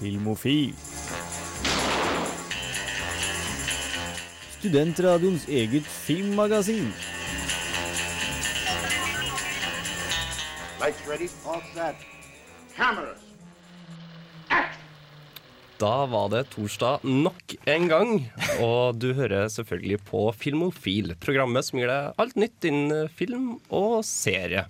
Filmofil. Studentradioens eget filmmagasin. Lights ready? All set. Cameras. Da var det torsdag nok en gang, og du hører selvfølgelig på Filmofil, programmet som gir deg alt nytt innen film og serie.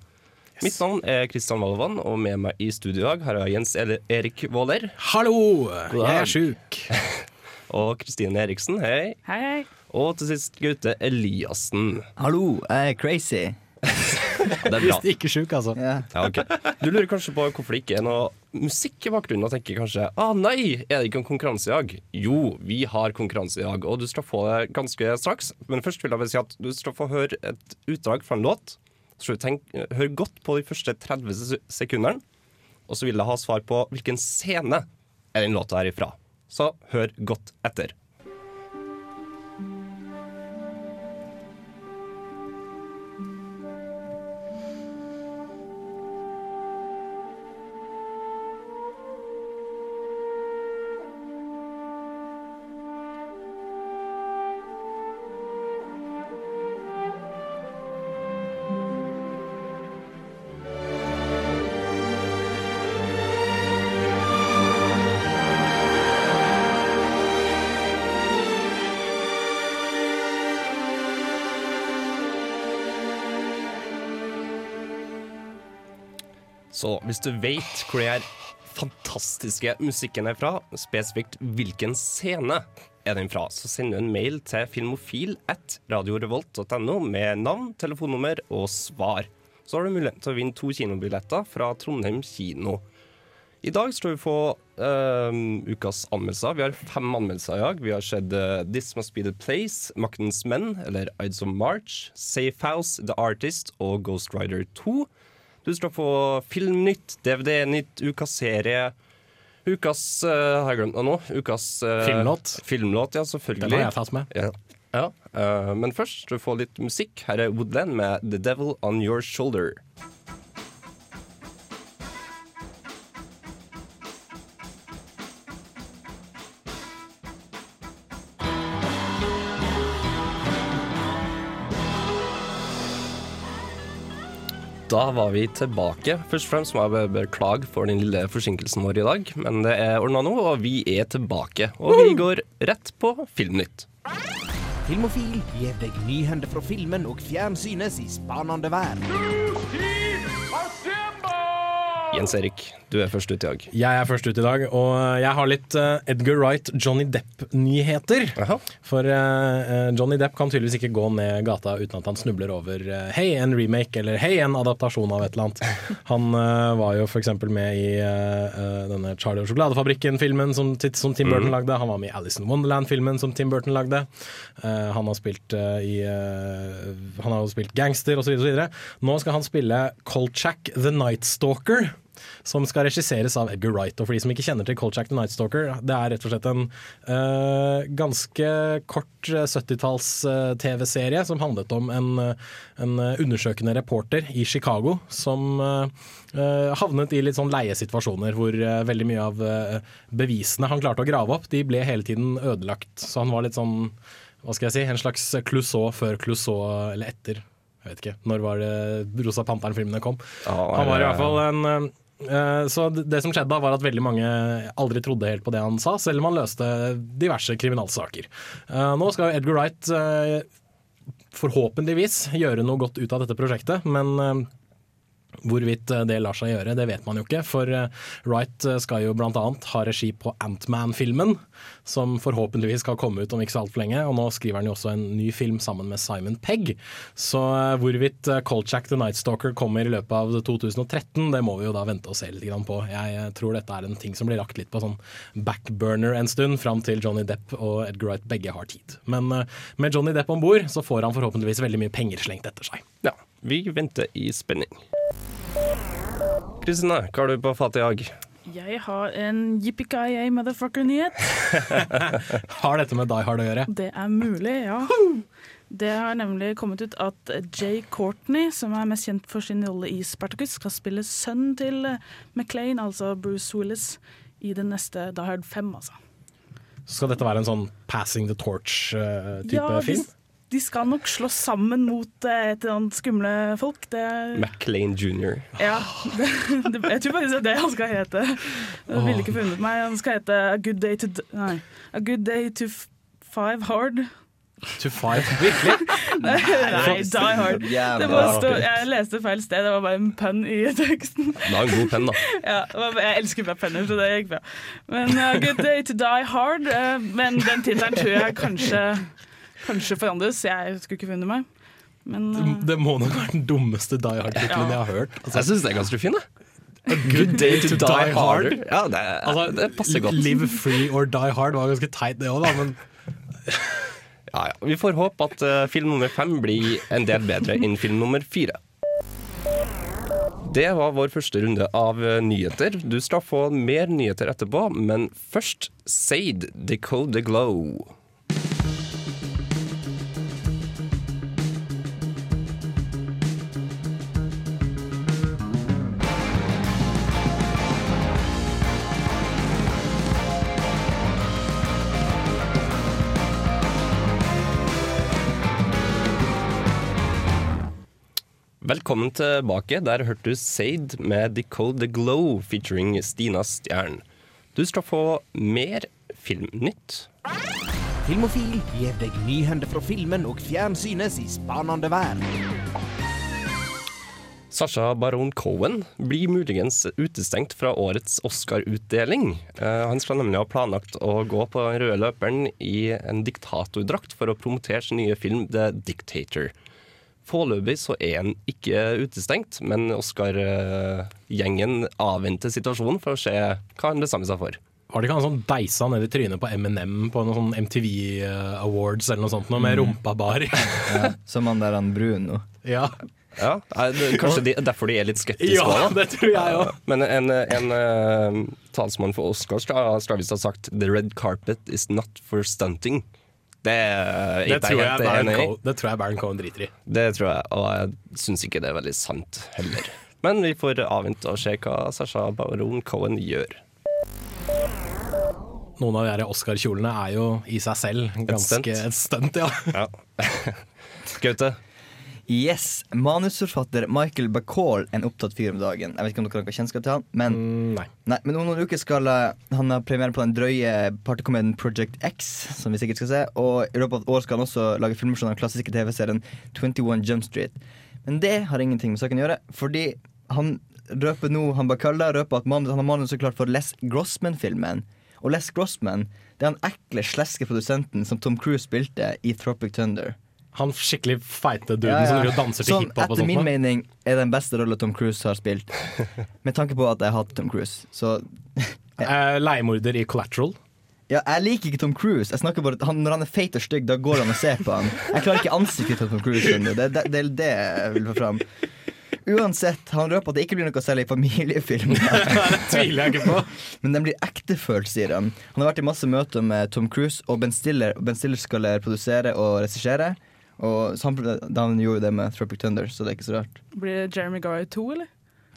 Mitt navn er Kristian Valvan, og med meg i studio i dag har jeg Jens Erik Våler Hallo! God Jeg er sjuk. og Kristine Eriksen, hei. Hei, hei. Og til sist Gaute Eliassen. Hallo, jeg er crazy. Det er bra. Hvis ikke sjuk, altså. Yeah. Ja, okay. Du lurer kanskje på hvorfor det ikke er noe musikk i bakgrunnen, og tenker kanskje ah, nei, er det ikke en konkurranse i dag? Jo, vi har konkurranse i dag, og du skal få det ganske straks. Men først vil jeg bare si at du skal få høre et utdrag fra en låt. Så tenke, høre godt på de første 30 se- sekundene, og så vil jeg ha svar på hvilken scene er den låta her ifra. Så hør godt etter. Så hvis du vet hvor den her fantastiske musikken er fra, spesifikt hvilken scene er den fra, så send en mail til filmofil at radiorevolt.no med navn, telefonnummer og svar. Så har du mulighet til å vinne to kinobilletter fra Trondheim kino. I dag skal vi få uh, ukas anmeldelser. Vi har fem anmeldelser i dag. Vi har sett uh, This Must Be The Place, Maktens Menn, eller Ides of March, Safe House, The Artist og Ghost Rider 2. Du skal få Filmnytt, DVD-nytt, ukas serie, ukas uh, Har jeg glemt noe nå? Ukas uh, Filmlåt. Filmlåt, ja, Den selvfølgelig. har jeg tatt med. Ja. ja. Uh, men først du få litt musikk. Her er Woodland med The Devil On Your Shoulder. Da var vi tilbake. Først og fremst må jeg beklage for den lille forsinkelsen vår i dag, men det er ordna nå, og vi er tilbake. Og vi går rett på Filmnytt. Filmofil gir deg nyhender fra filmen og fjernsynets i spanende verden. Jens Erik, du er først ut i dag. Jeg er først ut i dag, og jeg har litt eh, Edgar Wright, Johnny Depp-nyheter. For eh, Johnny Depp kan tydeligvis ikke gå ned gata uten at han snubler over eh, hei, en remake, eller hei, en adaptasjon av et eller annet. Han eh, var jo f.eks. med i eh, eh, denne Charlie og sjokoladefabrikken-filmen som, som Tim Burton lagde. Han var med i Alice in Wonderland-filmen som Tim Burton lagde. Eh, han har spilt eh, i eh, Han har jo spilt gangster osv. Nå skal han spille Kolchak the Night Stalker som skal regisseres av Edgar Wright. Og for de som ikke kjenner til Colchack the Night Stalker, det er rett og slett en uh, ganske kort eh, 70-talls-TV-serie som handlet om en, eh, en eh, undersøkende reporter i Chicago som uh, eh, havnet i litt sånn leie situasjoner hvor uh, veldig mye av eh, bevisene han klarte å grave opp, de ble hele tiden ødelagt. Så han var litt sånn, hva skal jeg si, en slags Clouseau før Clouseau, eller etter. Jeg vet ikke. Når var det Rosa Panteren-filmene kom? Ja, Han var i er- hvert fall en eh, eh, så det som skjedde da var at veldig mange aldri trodde helt på det han sa, selv om han løste diverse kriminalsaker. Eh, Nå skal Edgar Wright eh, forhåpentligvis gjøre noe godt ut av dette prosjektet, men eh, Hvorvidt eh, det lar seg gjøre, det vet man jo ikke. For eh, Wright eh, skal jo bl.a. ha regi på Antman-filmen, som forhåpentligvis skal komme ut om ikke så altfor lenge. Og nå skriver han jo også en ny film sammen med Simon Pegg. Så hvorvidt Kolchak the Night Stalker kommer i løpet av 2013, det må vi jo da vente og se litt på. Jeg tror dette er en ting som blir lagt litt på sånn backburner en stund, fram til Johnny Depp og Edgar Wright begge har tid. Men med Johnny Depp om bord, så får han forhåpentligvis veldig mye penger slengt etter seg. Ja, vi venter i spenning. Kristine, hva har du på fatet i dag? Jeg har en yippee motherfucker-nyhet. Har dette med Die Hard å gjøre? Det er mulig, ja. Det har nemlig kommet ut at Jay Courtney, som er mest kjent for sin rolle i Spartacus, skal spille sønnen til McLean, altså Bruce Willis, i den neste Die Hard 5, altså. Så skal dette være en sånn passing the torch-type Ja, de, film? De skal nok slåss sammen mot eh, et eller annet skumle folk. Det, McLean jr. ja, det, det, jeg tror faktisk det er det han skal hete. Jeg ville ikke funnet meg. Han skal hete A Good Day to, D- nei, A good day to f Five Hard. To five? Virkelig? Nei, Die Hard. Bare jeg leste feil sted, det var bare en pønn i teksten. Det var en god penn, da. Ja, jeg elsker bare penner, så det gikk bra. Men uh, Good Day to Die Hard. uh, men den tittelen tror jeg kanskje, kanskje forandres. Jeg skulle ikke funnet meg. Men uh... Det må nok være den dummeste Die Hard-tittelen Ja. jeg har hørt. Altså, Jeg syns det er ganske fin. jeg. Good day to die hard. Ja, det, altså, det passer godt. Live free or die hard var ganske teit, det òg, da. Men Ja, ja. Vi får håpe at uh, film nummer fem blir en del bedre enn film nummer fire. Det var vår første runde av eh, nyheter. Du skal få mer nyheter etterpå, men først Sade, Decode the Glow. Velkommen tilbake. Der hørte du Seid med Decode the Glow featuring Stina Stjern. Du skal få mer filmnytt. Filmofil gir deg nyhender fra filmen og fjernsynets spanende verden. Sasha Baron Cohen blir muligens utestengt fra årets Oscar-utdeling. Eh, han skal nemlig ha planlagt å gå på den røde løperen i en diktatordrakt for å promotere sin nye film The Dictator. Foreløpig så er han ikke utestengt, men Oscar-gjengen avventer situasjonen for å se hva han bestemmer seg for. var det ikke han som deisa ned i trynet på Eminem på noen sånn MTV eh, Awards eller noe sånt, noe med rumpa bar? Ja, som han der han Bruno. ja. Ja, det- Kanskje de, derfor de er litt skeptiske ja, da. det tror jeg òg. Men en, en uh, talsmann for Oscar skal, skal visst ha sagt The red carpet is not for stunting. Det, er Det, tror jeg Baron. Cohen- det tror jeg Baron Cohen driter i. Det tror jeg, og jeg syns ikke det er veldig sant heller. Men vi får avvente og se hva Sasha Baron Cohen gjør. Noen av de Oscar-kjolene er jo i seg selv ganske stunt. et stunt, ja. Ja. Gaute, Yes, Manusforfatter Michael Bacall, en opptatt fyr om dagen. Jeg vet ikke om dere har kjennskap til han, men Mm, nei. Nei, men om noen uker skal eh, han ha premiere på den drøye partykomedien Project X, som vi sikkert skal se. Og i løpet av et år skal han også lage filmversjon av den klassiske TV-serien 21 Jump Street. Men det har ingenting med saken å gjøre, fordi han røper nå Han Bacalla røper at han har manus så klart for Les Grossman-filmen. Og Les Grossman det er han ekle, sleske produsenten som Tom Cruise spilte i Tropic Thunder. Han skikkelig feite duden Ja, ja. som driver og danser til sånn, hiphop etter min mening er den beste rolla Tom Cruise har spilt. Med tanke på at jeg hater Tom Cruise. Så Eh, Leiemorder i Collateral. Ja, jeg liker ikke Tom Cruise. Jeg snakker bare han, Når han er feit og stygg, da går han og ser på han. Jeg klarer ikke ansiktet til Tom Cruise. Det du. Det, det, det er det jeg vil få fram. Uansett, han røper at det ikke blir noe særlig familiefilm. det tviler jeg ikke på. Men den blir ektefølt, sier han. Han har vært i masse møter med Tom Cruise, og Ben Stiller, ben Stiller skal produsere og regissere. Og han gjorde det med Tropic Thunder, så det er ikke så rart. blir det Jeremy Garr 2, eller?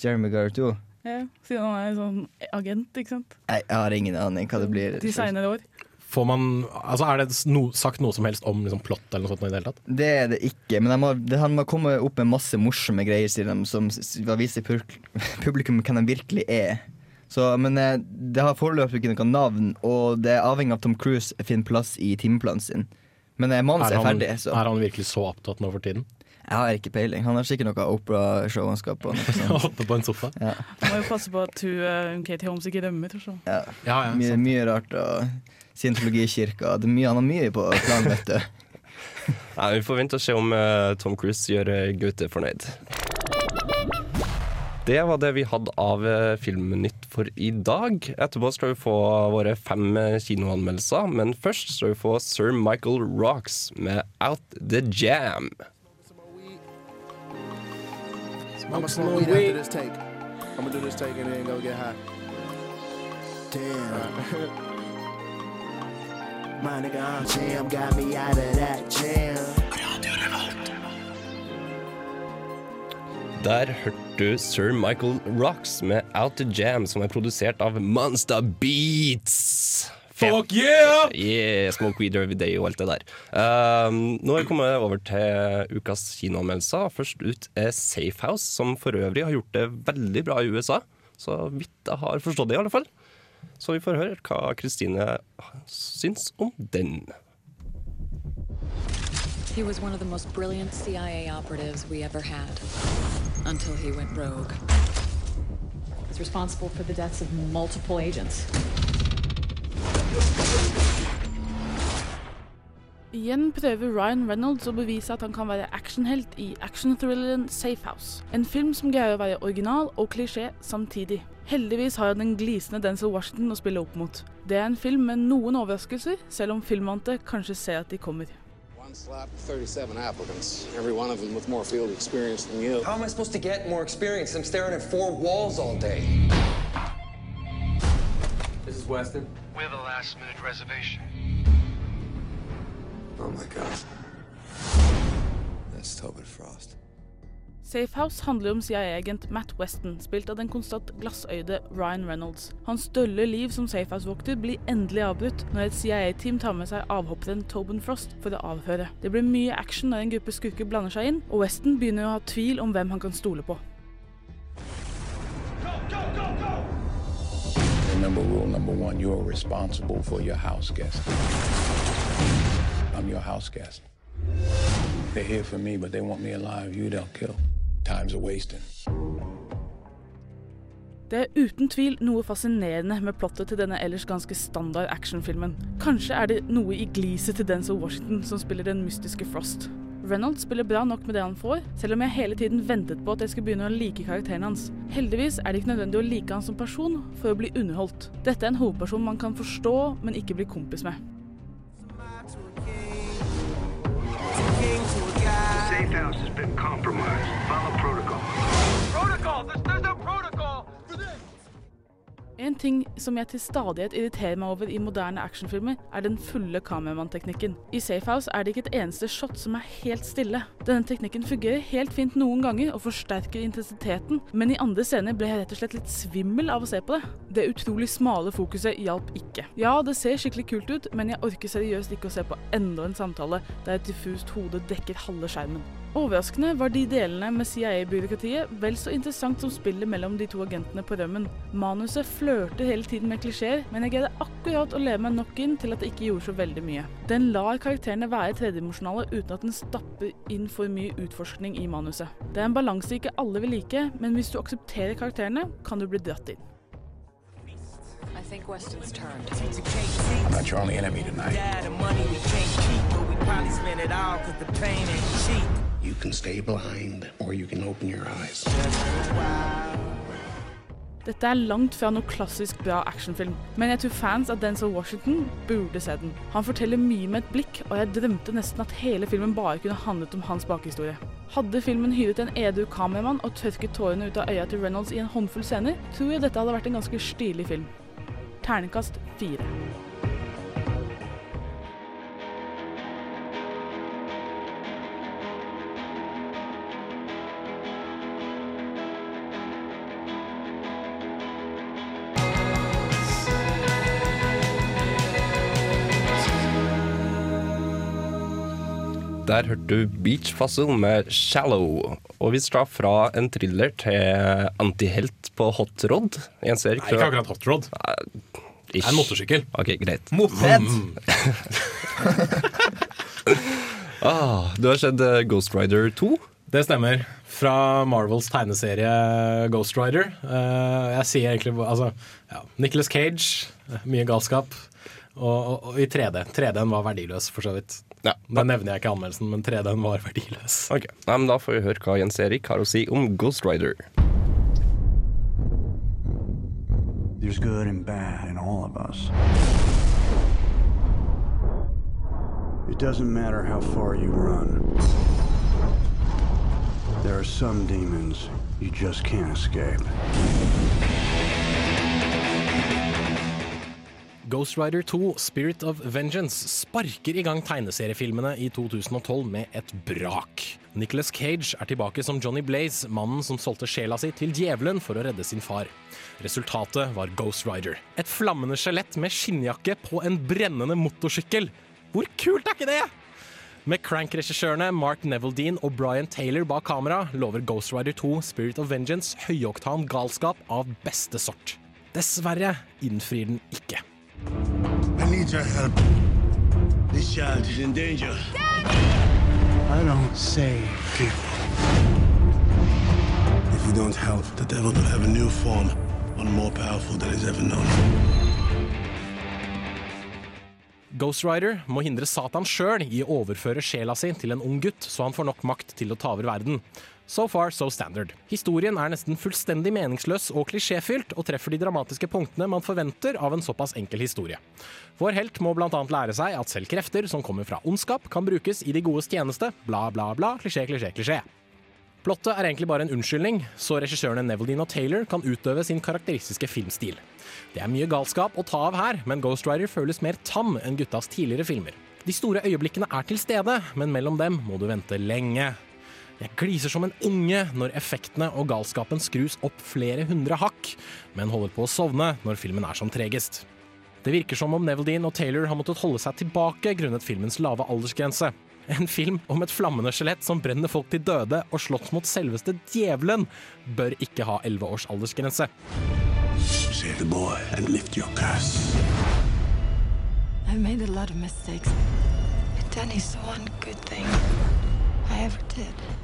Jeremy Garrett 2. Ja, siden han er en sånn agent, ikke sant? Jeg, jeg har ingen aning hva det blir. De senere år. Får man, altså Er det no, sagt noe som helst om liksom, plott eller noe sånt? i Det hele tatt? Det er det ikke, men de må, det, han må komme opp med masse morsomme greier sier de, som viser publikum hvem de virkelig er. Så, men eh, det har foreløpig ikke noe navn, og det er avhengig av Tom Cruise finner plass i timeplanen sin. Men eh, manus Er er, han, ferdig, så er han virkelig så opptatt nå for tiden? jeg har ikke peiling. Han har sikkert noe operashow han skal på. Noe sånt. Oppe på en sofa? Ja, Må jo passe på at hun, uh, Katie Holmes ikke rømmer. Så. ja. Ja, ja, Mye, mye rart. Og scientologikirka. Det er mye, han har mye på planen, vet du. Nei, vi får vente og se om uh, Tom Cruise gjør uh, Gaute fornøyd. Det var det vi hadde av eh, Filmnytt for i dag. Etterpå skal vi få våre fem eh, kinoanmeldelser, men først skal vi få Sir Michael Rocks med Out The Jam. I'ma smoke weed after this take. I'ma do this take and then go get high. Damn. My nigga I'm jam got me out of that jam. Der hørte du Sir Michael Rocks med Out to Jam, som er produsert av Monster Beats. Fuck yeah! Yeah, Smoke Weed Every Day og alt det der. Um, nå er vi kommet over til ukas kinoanmeldelser. Først ut er Safe House, som for øvrig har gjort det veldig bra i USA. Så vidt jeg har forstått det, i alle fall. Så vi får høre hva Kristine syns om den. He was one of the most brilliant CIA operatives we ever had. Until he went rogue. He's responsible for the deaths of multiple agents. Igjen prøver Ryan Reynolds å bevise at han kan være actionhelt i actionthrilleren Safe House. En film som greier å være original og klisjé samtidig. Heldigvis har han den glisende Denzel Washington å spille opp mot. Det er en film med noen overraskelser, selv om filmvante kanskje ser at de kommer. One slot, 37 applicants, every one of them with more field experience than you. How am I supposed to get more experience? I'm staring at four walls all day. This is Weston. We have a last minute reservation. Oh my god. That's Tobin Frost. Safe House handler om CIA-agent Matt Weston, spilt av den konstant glassøyde Ryan Reynolds. Hans dølle liv som Safehouse-vokter blir endelig avbrutt når et CIA-team tar med seg avhopperen Tobin Frost for å avhøre. Det blir mye action når en gruppe skurker blander seg inn, og Weston begynner å ha tvil om hvem han kan stole på. Remember rule number one you're responsible for your house guest. I'm your house guest. They're here for me, but they want me alive. You they'll kill. Time's a wasting. Det er uten tvil noe fascinerende med plottet til denne ellers ganske standard actionfilmen. Kanskje er det noe i gliset til Denzil Washington som spiller den mystiske Frost. Reynolds spiller bra nok med det han får, selv om jeg hele tiden ventet på at jeg skulle begynne å like karakteren hans. Heldigvis er det ikke nødvendig å like han som person for å bli underholdt. Dette er en hovedperson man kan forstå, men ikke bli kompis med. House has been compromised. Follow protocol. Protocol? There's, there's no protocol for this! En ting som jeg til stadighet irriterer meg over i moderne actionfilmer, er den fulle kameramann-teknikken. I Safe House er det ikke et eneste shot som er helt stille. Denne teknikken fungerer helt fint noen ganger og forsterker intensiteten, men i andre scener ble jeg rett og slett litt svimmel av å se på det. Det utrolig smale fokuset hjalp ikke. Ja, det ser skikkelig kult ut, men jeg orker seriøst ikke å se på enda en samtale der et diffust hode dekker halve skjermen. Overraskende var de delene med CIA-byråkratiet vel så interessant som spillet mellom de to agentene på rømmen. Manuset flørter hele tiden med klisjeer, men jeg greide akkurat å leve meg nok inn til at det ikke gjorde så veldig mye. Den lar karakterene være tredimensjonale uten at den stapper inn for mye utforskning i manuset. Det er en balanse ikke alle vil like, men hvis du aksepterer karakterene, kan du bli dratt inn. I think Weston's turned. I'm not your only enemy tonight. You can stay blind, or you can open your eyes. Dette er langt fra noe klassisk bra actionfilm, men jeg tror fans av Denzel Washington burde se den. Han forteller mye med et blikk, og jeg drømte nesten at hele filmen bare kunne handlet om hans bakhistorie. Hadde filmen hyret en edru kameramann og tørket tårene ut av øya til Reynolds i en håndfull scener, tror jeg dette hadde vært en ganske stilig film. Ternekast fire. Der hørte du Beach Fossil med 'Shallow'. Og vi skal fra en thriller til antihelt på hot rod. Nei, ikke akkurat hot rod. Det er en motorsykkel. Ok, greit. Moped! ah, du har sett eh, Ghost Rider 2? Det stemmer. Fra Marvels tegneserie Ghost Rider. Eh, jeg sier egentlig altså, ja, Nicholas Cage, eh, mye galskap. Og, og, og i 3D. 3D-en var verdiløs, for så vidt. Ja. Den nevner jeg ikke i anmeldelsen, men 3D-en var verdiløs. Ok, Nei, men Da får vi høre hva Jens Erik har å si om Ghost Rider. There's good and bad in all of us. It doesn't matter how far you run. There are some demons you just can't escape. Ghost Rider 2 Spirit of Vengeance sparker i gang tegneseriefilmene i 2012 med et brak. Nicholas Cage er tilbake som Johnny Blaze, mannen som solgte sjela si til djevelen for å redde sin far. Resultatet var Ghost Rider. Et flammende skjelett med skinnjakke på en brennende motorsykkel. Hvor kult er ikke det?! Med Crank-regissørene Mark Neville-Dean og Brian Taylor bak kamera lover Ghost Rider 2 Spirit of Vengeance høyoktan galskap av beste sort. Dessverre innfrir den ikke. Need your help. This child is in danger. I don't save people. If you don't help, the devil will have a new form, one more powerful than he's ever known. Ghost Rider må hindre Satan sjøl i å overføre sjela si til en ung gutt, så han får nok makt til å ta over verden. So far, so standard. Historien er nesten fullstendig meningsløs og klisjéfylt, og treffer de dramatiske punktene man forventer av en såpass enkel historie. Vår helt må annet lære seg at selv krefter som kommer fra ondskap, kan brukes i de godes tjeneste. Bla, bla, bla. Klisjé, klisjé, klisjé. Plottet er egentlig bare en unnskyldning, så regissørene Neveldine og Taylor kan utøve sin karakteristiske filmstil. Det er mye galskap å ta av her, men Ghost Rider føles mer tam enn guttas tidligere filmer. De store øyeblikkene er til stede, men mellom dem må du vente lenge. Jeg gliser som en unge når effektene og galskapen skrus opp flere hundre hakk, men holder på å sovne når filmen er som tregest. Det virker som om Neville og Taylor har måttet holde seg tilbake grunnet filmens lave aldersgrense. En film om et flammende skjelett som brenner folk til døde og slåss mot selveste djevelen, bør ikke ha elleve års aldersgrense. Save the boy and lift your curse. I've made a lot of mistakes. But Danny's the one good thing I ever did.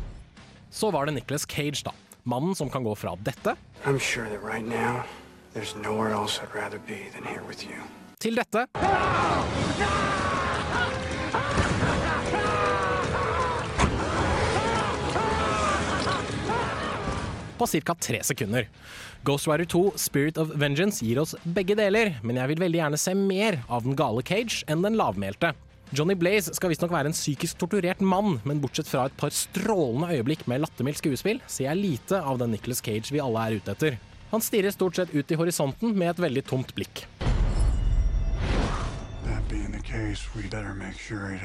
Så var det Nicholas Cage, da. Mannen som kan gå fra dette sure right now, til dette. På ca. tre sekunder. Ghost Rider 2 Spirit of Vengeance gir oss begge deler, men jeg vil veldig gjerne se mer av den gale Cage enn den lavmælte. Johnny Blaze skal visstnok være en psykisk torturert mann, men bortsett fra et par strålende øyeblikk med lattermildt skuespill, ser jeg lite av den Nicholas Cage vi alle er ute etter. Han stirrer stort sett ut i horisonten med et veldig tomt blikk. Case, sure.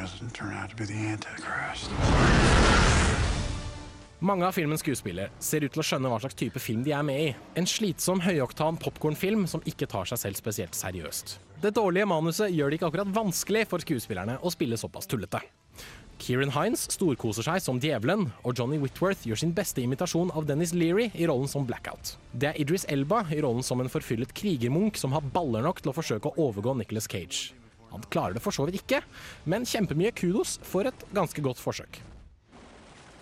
Mange av filmens skuespillere ser ut til å skjønne hva slags type film de er med i. En slitsom høyoktan popkornfilm som ikke tar seg selv spesielt seriøst. Det dårlige manuset gjør det ikke akkurat vanskelig for skuespillerne å spille såpass tullete. Kieran Hines storkoser seg som djevelen, og Johnny Whitworth gjør sin beste imitasjon av Dennis Leary i rollen som Blackout. Det er Idris Elba i rollen som en forfyllet krigermunk som har baller nok til å forsøke å overgå Nicholas Cage. Han klarer det for så vidt ikke, men kjempemye kudos for et ganske godt forsøk.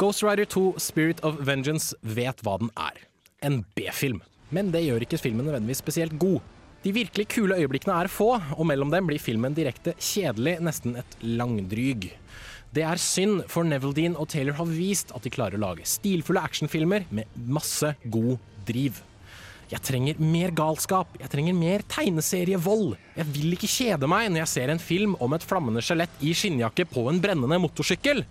Ghost Rider 2 Spirit of Vengeance vet hva den er. En B-film. Men det gjør ikke filmen nødvendigvis spesielt god. De virkelig kule øyeblikkene er få, og mellom dem blir filmen direkte kjedelig, nesten et langdryg. Det er synd, for Neville og Taylor har vist at de klarer å lage stilfulle actionfilmer med masse god driv. Jeg trenger mer galskap, jeg trenger mer tegneserievold. Jeg vil ikke kjede meg når jeg ser en film om et flammende skjelett i skinnjakke på en brennende motorsykkel.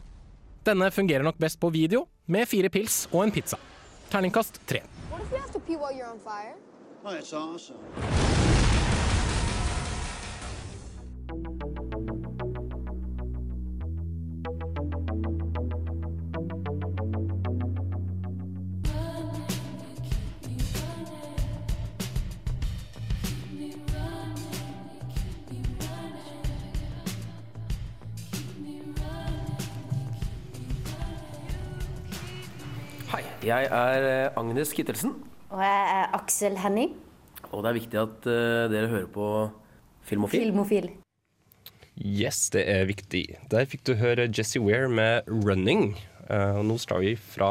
Denne fungerer nok best på video, med fire pils og en pizza. Terningkast tre. Oh, that's awesome. Jeg er eh, Agnes Kittelsen, Og jeg er Aksel Henning, og det er viktig at uh, dere hører på Filmofil. filmofil. Yes, det er viktig. Der fikk du høre Jesse Weir med 'Running'. Uh, og nå skal vi fra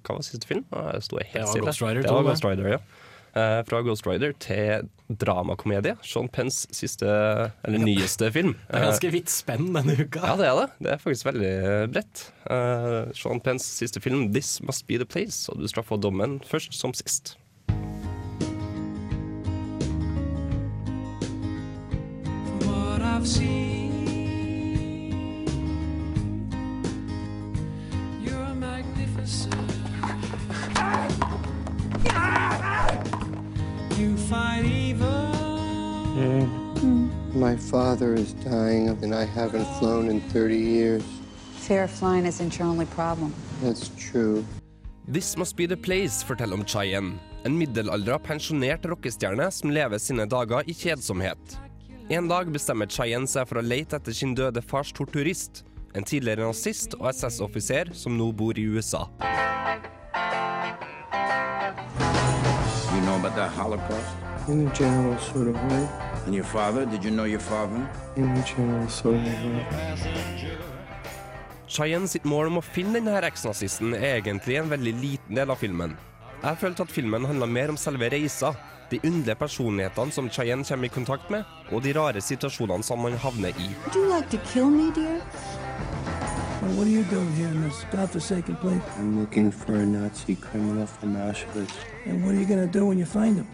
Hva var siste film? Ah, Jeg sto helt Det var. Ghost Rider Det var. Ghost Rider, ja. Eh, fra Ghost Rider til dramakomedie. Sean Penns siste, eller nyeste film. Det er ganske vidt spenn denne uka. Ja, det er det. Det er faktisk veldig bredt. Uh, Sean Penns siste film, 'This Must Be The Place', og du skal få dommen først som sist. what I've seen. Fight evil. My father is dying, and I haven't flown in 30 years. Fear of flying isn't your only problem. That's true. This Must Be The Place forteller om Chayen, en middelaldra pensjonert rockestjerne som lever sine dager i kjedsomhet. En dag bestemmer Chayen seg for å lete etter sin døde fars torturist, en tidligere nazist og SS-offiser som nå bor i USA. The Holocaust? In a general sort of way. And your father? Did you know your father? In a general sort of way. Cheyenne sitt mål om å finne denne eksnazisten er egentlig en veldig liten del av filmen. Jeg følte at filmen handla mer om selve reisa, de underlige personlighetene som Cheyenne kommer i kontakt med, og de rare situasjonene som man havner i. Would you like to kill me, dear? Well, what are you doing here in this godforsaken place? I'm looking for a Nazi criminal from Auschwitz. And what are you gonna do when you find him?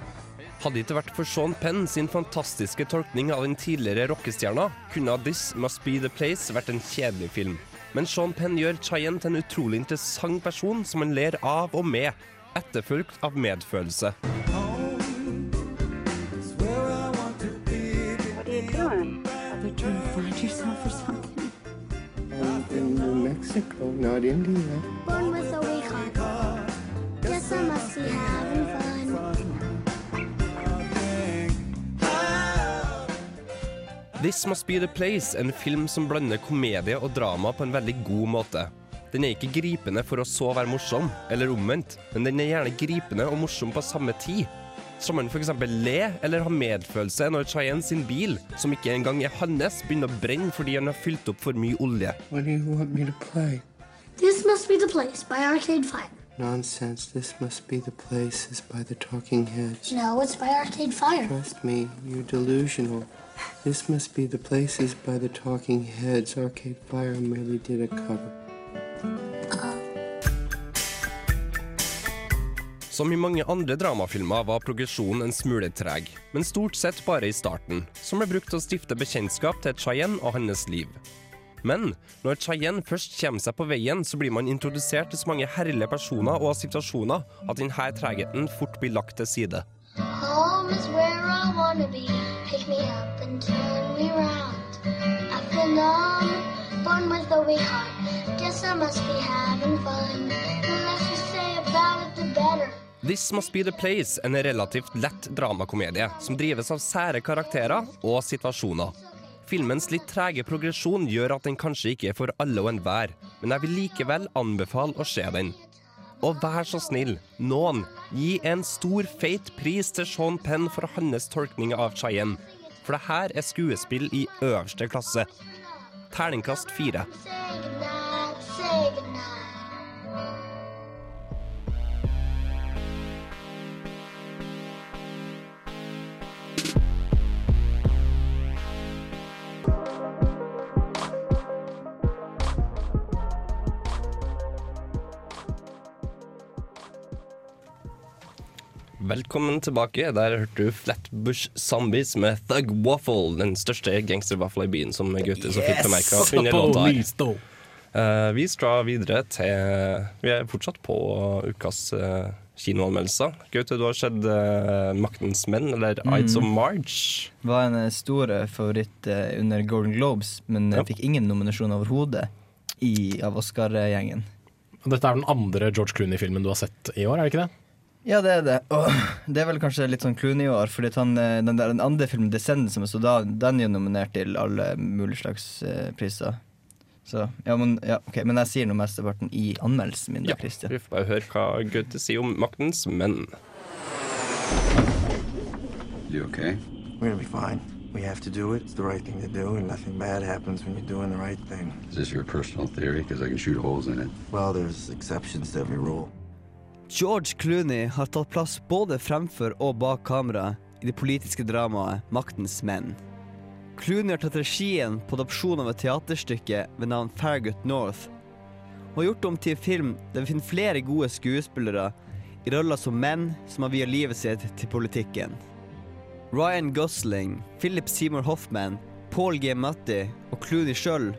Hadde det ikke vært for Sean Penn sin fantastiske tolkning av den tidligere rockestjerna, kunne This Must Be The Place vært en kjedelig film. Men Sean Penn gjør Chayen til en utrolig interessant person som han ler av og med, etterfulgt av medfølelse. What are you doing? Are you trying to find yourself or something? Mexico, not India. Born with a weak heart. Guess I must be having fun. This Must Be The Place, en film som blander komedie og drama på en veldig god måte. Den er ikke gripende for å så være morsom, eller omvendt, men den er gjerne gripende og morsom på samme tid. Så man f.eks. le eller ha medfølelse når Cheyenne sin bil, som ikke engang er hans, begynner å brenne fordi han har fylt opp for mye olje. This must be the place by Arcade Fire. Nonsense. This must be the place is by the Talking Heads. No, it's by Arcade Fire. Trust me, you're delusional. This must be the places by the Talking Heads. Arcade Fire merely did a cover. Som i mange andre dramafilmer var progresjonen en smule treg, men stort sett bare i starten, som ble brukt til å stifte bekjentskap til Chayen og hans liv. Men når Chayen først kommer seg på veien, så blir man introdusert til så mange herlige personer og situasjoner at denne tregheten fort blir lagt til side. Home is where I wanna be. Pick me up and turn me round. I've been on, born with a weak heart. Guess I must be having fun. The This Must Be The Place, en relativt lett dramakomedie som drives av sære karakterer og situasjoner. Filmens litt trege progresjon gjør at den kanskje ikke er for alle og enhver, men jeg vil likevel anbefale å se den. Og vær så snill, noen, gi en stor, feit pris til Sean Penn for hans tolkning av Cheyenne. For det her er skuespill i øverste klasse. Terningkast fire. Say goodnight, say goodnight. Velkommen tilbake. Der hørte du Flatbush Zombies med Thug Waffle, den største gangstervaffelen i byen, som Gaute så fint bemerka under låta. Eh, vi skal videre til Vi er fortsatt på ukas uh, kinoanmeldelser. Gaute, du har sett uh, Maktens menn, eller Ides of Mm. March. Var en stor favoritt uh, under Golden Globes, men ja. fikk ingen nominasjon overhodet av Oscar-gjengen. Dette er den andre George Clooney-filmen du har sett i år, er det ikke det? Ja, det er det. Og det er vel kanskje litt sånn Clooney i år, fordi han, eh, den, der, den andre filmen, 'Descendants', som er så da, den er nominert til alle mulige slags eh, priser. Så, ja, men, ja, okay. men jeg sier nå mesteparten i anmeldelsen min. da, Christian. Vi får bare høre hva Goethe sier om Maktens menn. You okay? We're gonna be fine. We have to do it. It's the right thing to do, and nothing bad happens when you're doing the right thing. Is this your personal theory? Because I can shoot holes in it. Well, there's exceptions to every rule. George Clooney har tatt plass både fremfor og bak kamera i det politiske dramaet Maktens menn. Clooney har tatt regien på adopsjon av et teaterstykke ved navn Farragut North, og har gjort om til en film der vi finner flere gode skuespillere i roller som menn som har viet livet sitt til politikken. Ryan Gosling, Philip Seymour Hoffman, Paul G. Matti og Clooney sjøl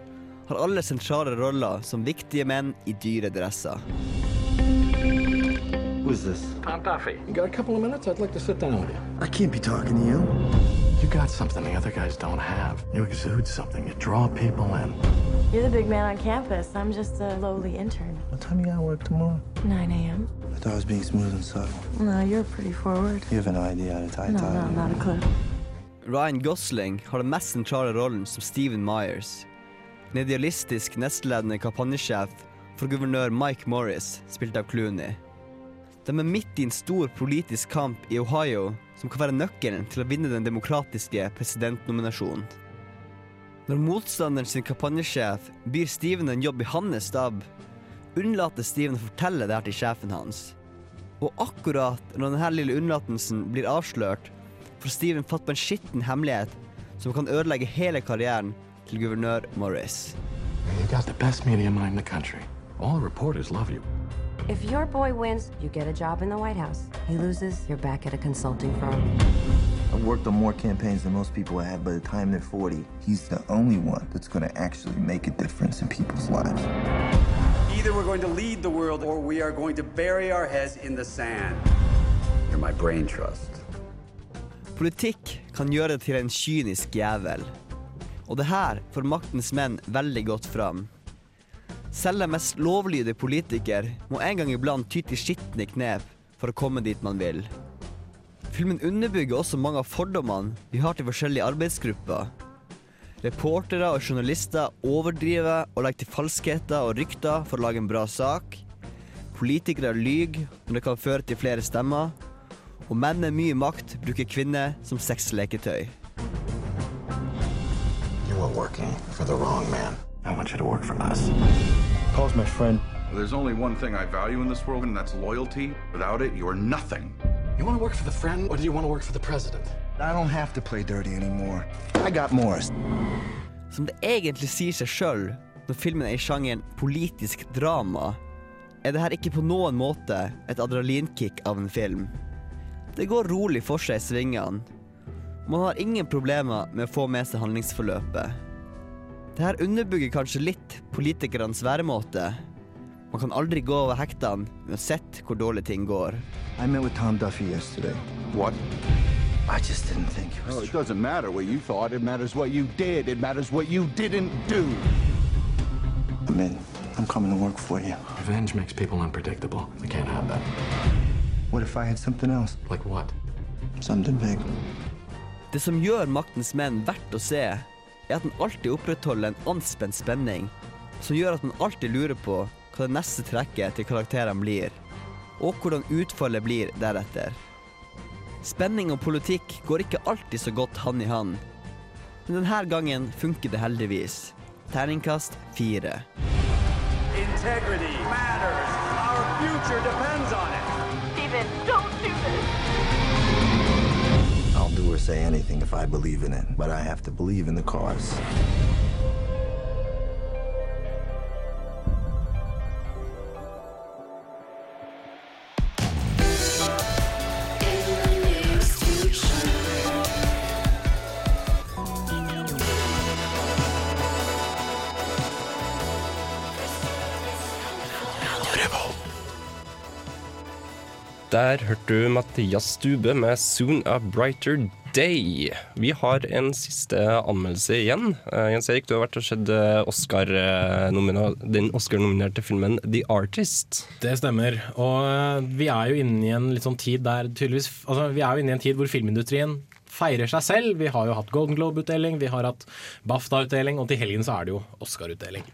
har alle sentrale roller som viktige menn i dyre dresser. Who's this? Tom Duffy. You got a couple of minutes? I'd like to sit down with you. I can't be talking to you. You got something the other guys don't have. You exude something. You draw people in. You're the big man on campus. I'm just a lowly intern. What time you gotta work tomorrow? 9 a.m. I thought I was being smooth and subtle. No, you're pretty forward. You have an idea how to tie a No, tie. no, not a clue. Ryan Gosling har den mest sentrale rollen som Stephen Myers. En idealistisk nestledende kampanjesjef for guvernør Mike Morris, spilt av Clooney. De er midt i en stor politisk kamp i Ohio som kan være nøkkelen til å vinne den demokratiske presidentnominasjonen. Når motstanderen sin kampanjesjef byr Steven en jobb i hans stab, unnlater Steven å fortelle det her til sjefen hans. Og akkurat når denne lille unnlatelsen blir avslørt, får Steven fatt på en skitten hemmelighet som kan ødelegge hele karrieren til guvernør Morris. You got the best media in the country. All reporters love you. If your boy wins, you get a job in the White House. He loses, you're back at a consulting firm. I've worked on more campaigns than most people have. By the time they're 40, he's the only one that's gonna actually make a difference in people's lives. Either we're going to lead the world or we are going to bury our heads in the sand. You're my brain trust. Politikk kan gjøre det til en kynisk jævel. Og det her får maktens menn veldig godt fram. Selv den mest lovlydige politiker må en gang iblant ty til skitne knep for å komme dit man vil. Filmen underbygger også mange av fordommene vi har til forskjellige arbeidsgrupper. Reportere og journalister overdriver og legger til falskheter og rykter for å lage en bra sak. Politikere lyver når det kan føre til flere stemmer. Og menn med mye makt bruker kvinner som sexleketøy. You are working for the wrong man. I want you to work for us. Paul's my friend. There's only one thing I value in this world, and that's loyalty. Without it, you're nothing. You want to work for the friend, or do you want to work for the president? I don't have to play dirty anymore. I got Morris. Som det egentlig sier seg sjøl når filmen er i sjangeren politisk drama, er det her ikke på noen måte et adrenalinkick av en film. Det går rolig for seg i svingene. Man har ingen problemer med å få med seg handlingsforløpet. Det her underbygger kanskje litt politikernes væremåte. Man kan aldri gå over hektene uansett hvor dårlig ting går. I met with Tom Duffy yesterday. What? I just didn't think it was. No, it doesn't matter what you thought. It matters what you did. It matters what you didn't do. I'm in. I'm coming to work for you. Revenge makes people unpredictable. We can't have that. What if I had something else? Like what? Something big. Det som gjør Maktens menn verdt å se, er at den alltid opprettholder en anspent spenning, som gjør at man alltid lurer på hva det neste trekket til karakterene blir, og hvordan utfallet blir deretter. Spenning og politikk går ikke alltid så godt hand i hand, men denne gangen funker det heldigvis. Terningkast fire. Integrity matters. Say anything if I believe in it, but I have to believe in the cause. Der hørte du Mathias Stube med 'Soon a Brighter Day'. Vi har en siste anmeldelse igjen. Uh, Jens Erik, du har vært og sett eh, Oscar, eh, den Oscar-nominerte filmen 'The Artist'. Det stemmer. Og vi er jo inne i en litt sånn tid der tydeligvis Altså, vi er jo inne i en tid hvor filmindustrien feirer seg selv. Vi har jo hatt Golden Globe-utdeling, vi har hatt BAFTA-utdeling, og til helgen så er det jo Oscar-utdeling.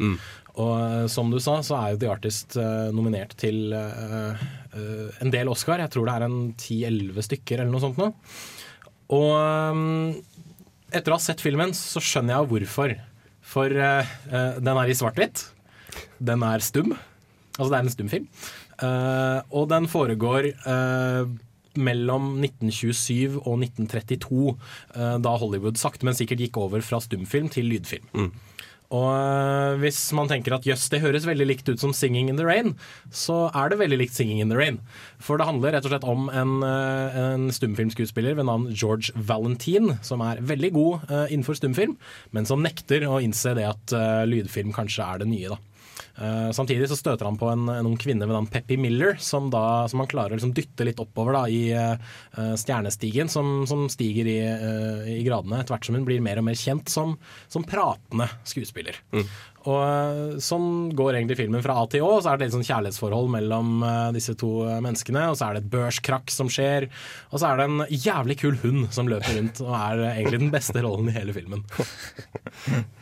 Og eh, som du sa, så er jo The Artist uh, nominert til uh, uh, en del Oscar. Jeg tror det er en 10-11 stykker eller noe sånt nå. Og eh, etter å ha sett filmen, så skjønner jeg hvorfor. For uh, den er i svart-hvitt. Den er stum. Altså det er en stumfilm. Uh, og den foregår uh, mellom 1927 og 1932, eh, da Hollywood sakte, men sikkert gikk over fra stumfilm til lydfilm. Og øh, hvis man tenker at jøss, det høres veldig likt ut som 'Singing in the Rain', så er det veldig likt 'Singing in the Rain'. For det handler rett og slett om en, øh, en stumfilmskuespiller ved navn George Valentine, som er veldig god øh, innenfor stumfilm, men som nekter å innse det at lydfilm kanskje er det nye, da. Eh, samtidig så støter han på en, en ung kvinne ved navn Peppy Miller, som, da, som han klarer å liksom dytte litt oppover da, i uh, stjernestigen, som, som stiger i, uh, i gradene etter hvert som hun blir mer og mer kjent som, som pratende skuespiller. Og eh, Sånn går egentlig filmen fra A til Å. Så er det et sånn kjærlighetsforhold mellom disse to menneskene. Og så er det et børskrakk som skjer. Og så er det en jævlig kul hund som løper rundt og er egentlig den beste rollen i hele filmen.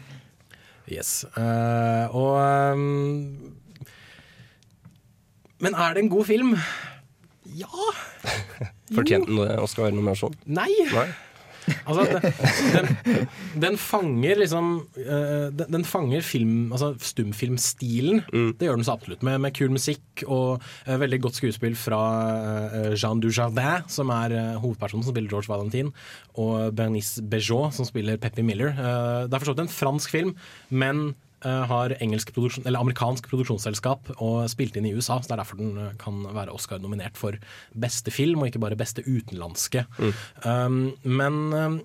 Yes. Uh, og um, Men er det en god film? Ja. Fortjente den Oscar-nominasjon? Nei. Nei. Altså, den, den, den fanger liksom eh, den, den fanger film, altså stumfilmstilen. Det gjør den så absolutt, med, med kul musikk og uh, veldig godt skuespill fra uh, Jean Dujardin, som er uh, hovedpersonen som spiller George Valentin, og Bernice Bejot, som spiller Peppy Miller. Det er for så vidt en fransk film, men har produksjon, eller amerikansk produksjonsselskap og spilt inn i USA. så Det er derfor den eh, kan være Oscar-nominert for beste film, og ikke bare beste utenlandske. Um, men um,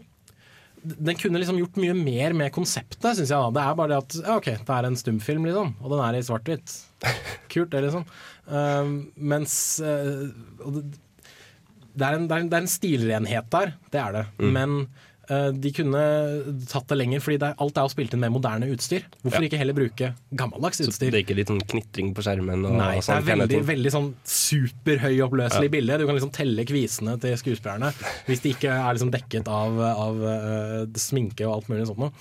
den kunne liksom gjort mye mer med konseptet, syns jeg. Det er bare det at ja, ok, det er en stumfilm, liksom, og den er i svart-hvitt. Kult, det, liksom. Um, mens uh, det, er en, det, er en, det er en stilrenhet der, det er det. Men uh, de kunne tatt det lenger, fordi det alt er jo spilt inn med moderne utstyr. Hvorfor Ja. ikke heller bruke gammeldags utstyr? Så det er ikke litt sånn knitring på skjermen? Og Nei, det sånn er veldig, veldig sånn superhøyoppløselig Ja. bilde. Du kan liksom telle kvisene til skuespillerne hvis de ikke er liksom dekket av, av uh, sminke og alt mulig sånt noe.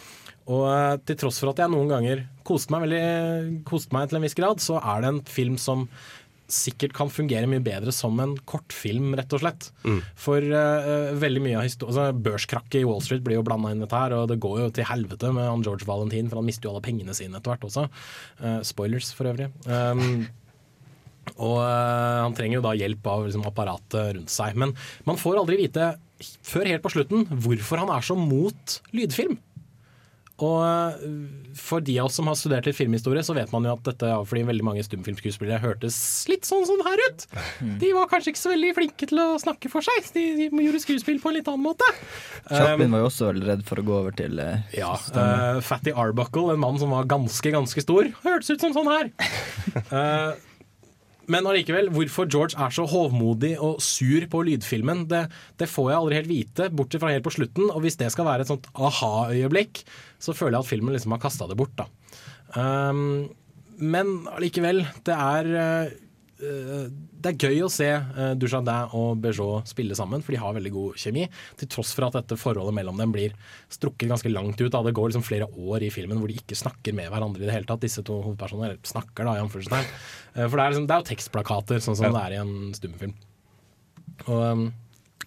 Og eh, til tross for at jeg noen ganger koste meg, veldig, koste meg til en viss grad, så er det en film som sikkert kan fungere mye bedre som en kortfilm, rett og slett. For uh, veldig mye av historien altså, Børskrakket i Wall Street blir jo blanda inn i dette her, og det går jo til helvete med han George Valentin, for han mister jo alle pengene sine etter hvert også. Uh, spoilers, for øvrig. Um, og uh, han trenger jo da hjelp av liksom, apparatet rundt seg. Men man får aldri vite, før helt på slutten, hvorfor han er så mot lydfilm. Og øh, for de av oss som har studert litt filmhistorie, så vet man jo at dette er fordi veldig mange stumfilmskuespillere hørtes litt sånn sånn her ut. De var kanskje ikke så veldig flinke til å snakke for seg. De, de gjorde skuespill på en litt annen måte. Chaplin Um, var jo også veldig redd for å gå over til uh, ja, eh, Fatty Arbuckle, en mann som var ganske, ganske stor, hørtes ut som sånn her. Eh, men allikevel, hvorfor George er så hovmodig og sur på lydfilmen, det, det får jeg aldri helt vite, bortsett fra helt på slutten. Og hvis det skal være et sånt aha-øyeblikk, så føler jeg at filmen liksom har kasta det bort, da. Um, men allikevel, det er eh, det er gøy å se uh, Dujardin og Bejour spille sammen, for de har veldig god kjemi. Til tross for at dette forholdet mellom dem blir strukket ganske langt ut. Da. Det går liksom flere år i filmen hvor de ikke snakker med hverandre i det hele tatt. Disse to hovedpersonene snakker, da, i anførselstegn. Uh, for det er, liksom, det er jo tekstplakater, sånn som Ja. det er i en stumfilm. Og um,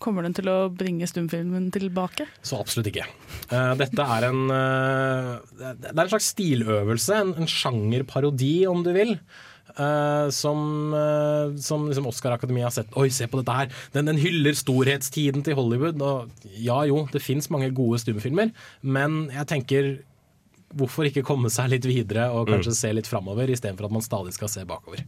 Kommer den til å bringe stumfilmen tilbake? så absolutt ikke. Uh, dette er en uh, Det er en slags stiløvelse, en, en sjangerparodi, om du vil. Eh, som uh, som liksom Oscar-akademiet har sett. Oi, se på dette her! Den, den hyller storhetstiden til Hollywood. Og ja jo, det fins mange gode stumfilmer, men jeg tenker Hvorfor ikke komme seg litt videre og kanskje se litt framover, istedenfor at man stadig skal se bakover.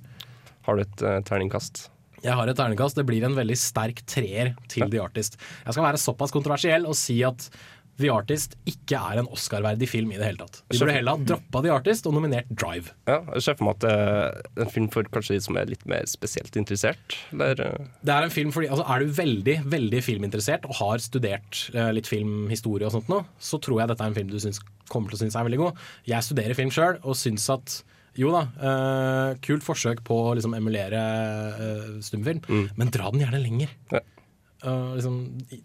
Har du et uh, terningkast? Jeg har et terningkast. Det blir en veldig sterk treer til The Artist. Jeg skal være såpass kontroversiell og si at The Artist ikke er en Oscar-verdig film i det hele tatt. De burde heller ha droppa The Artist og nominert Drive. Ja, jeg ser for meg at er en film for kanskje de som er litt mer spesielt interessert. Eller, eh, Det Er en film fordi, altså er du veldig veldig filminteressert og har studert uh, litt filmhistorie, og sånt nå, så tror jeg dette er en film du syns, kommer til å synes er veldig god. Jeg studerer film sjøl og syns at jo da, uh, kult forsøk på å liksom emulere uh, stumfilm, men dra den gjerne lenger. Eh, liksom, i-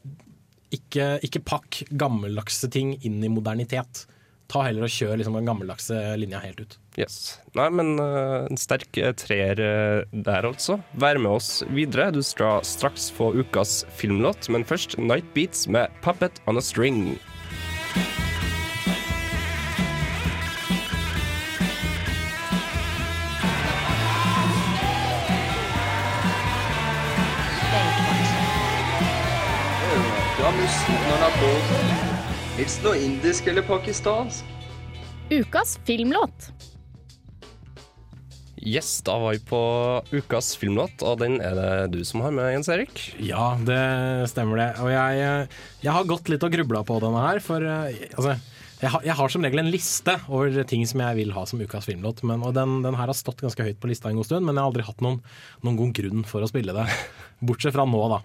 ikke, ikke pakk gammeldagse ting inn i modernitet. Ta heller og kjør liksom, den gammeldagse linja helt ut. Yes. Nei, men uh, en sterk eh, treer eh, der, altså. Vær med oss videre. Du skal straks få ukas filmlåt, men først Night Beats med 'Puppet on a String'. Helst noe indisk eller pakistansk. Ukas filmlåt. Yes, da var vi på ukas filmlåt, og den er det du som har med, Jens Erik. Ja, det stemmer det. Og jeg, eh, jeg har gått litt og grubla på denne her, for eh, altså, Jeg har, jeg har som regel en liste over ting som jeg vil ha som ukas filmlåt. Men, og den, den her har stått ganske høyt på lista en god stund, men jeg har aldri hatt noen, noen god grunn for å spille det. Bortsett fra nå, da.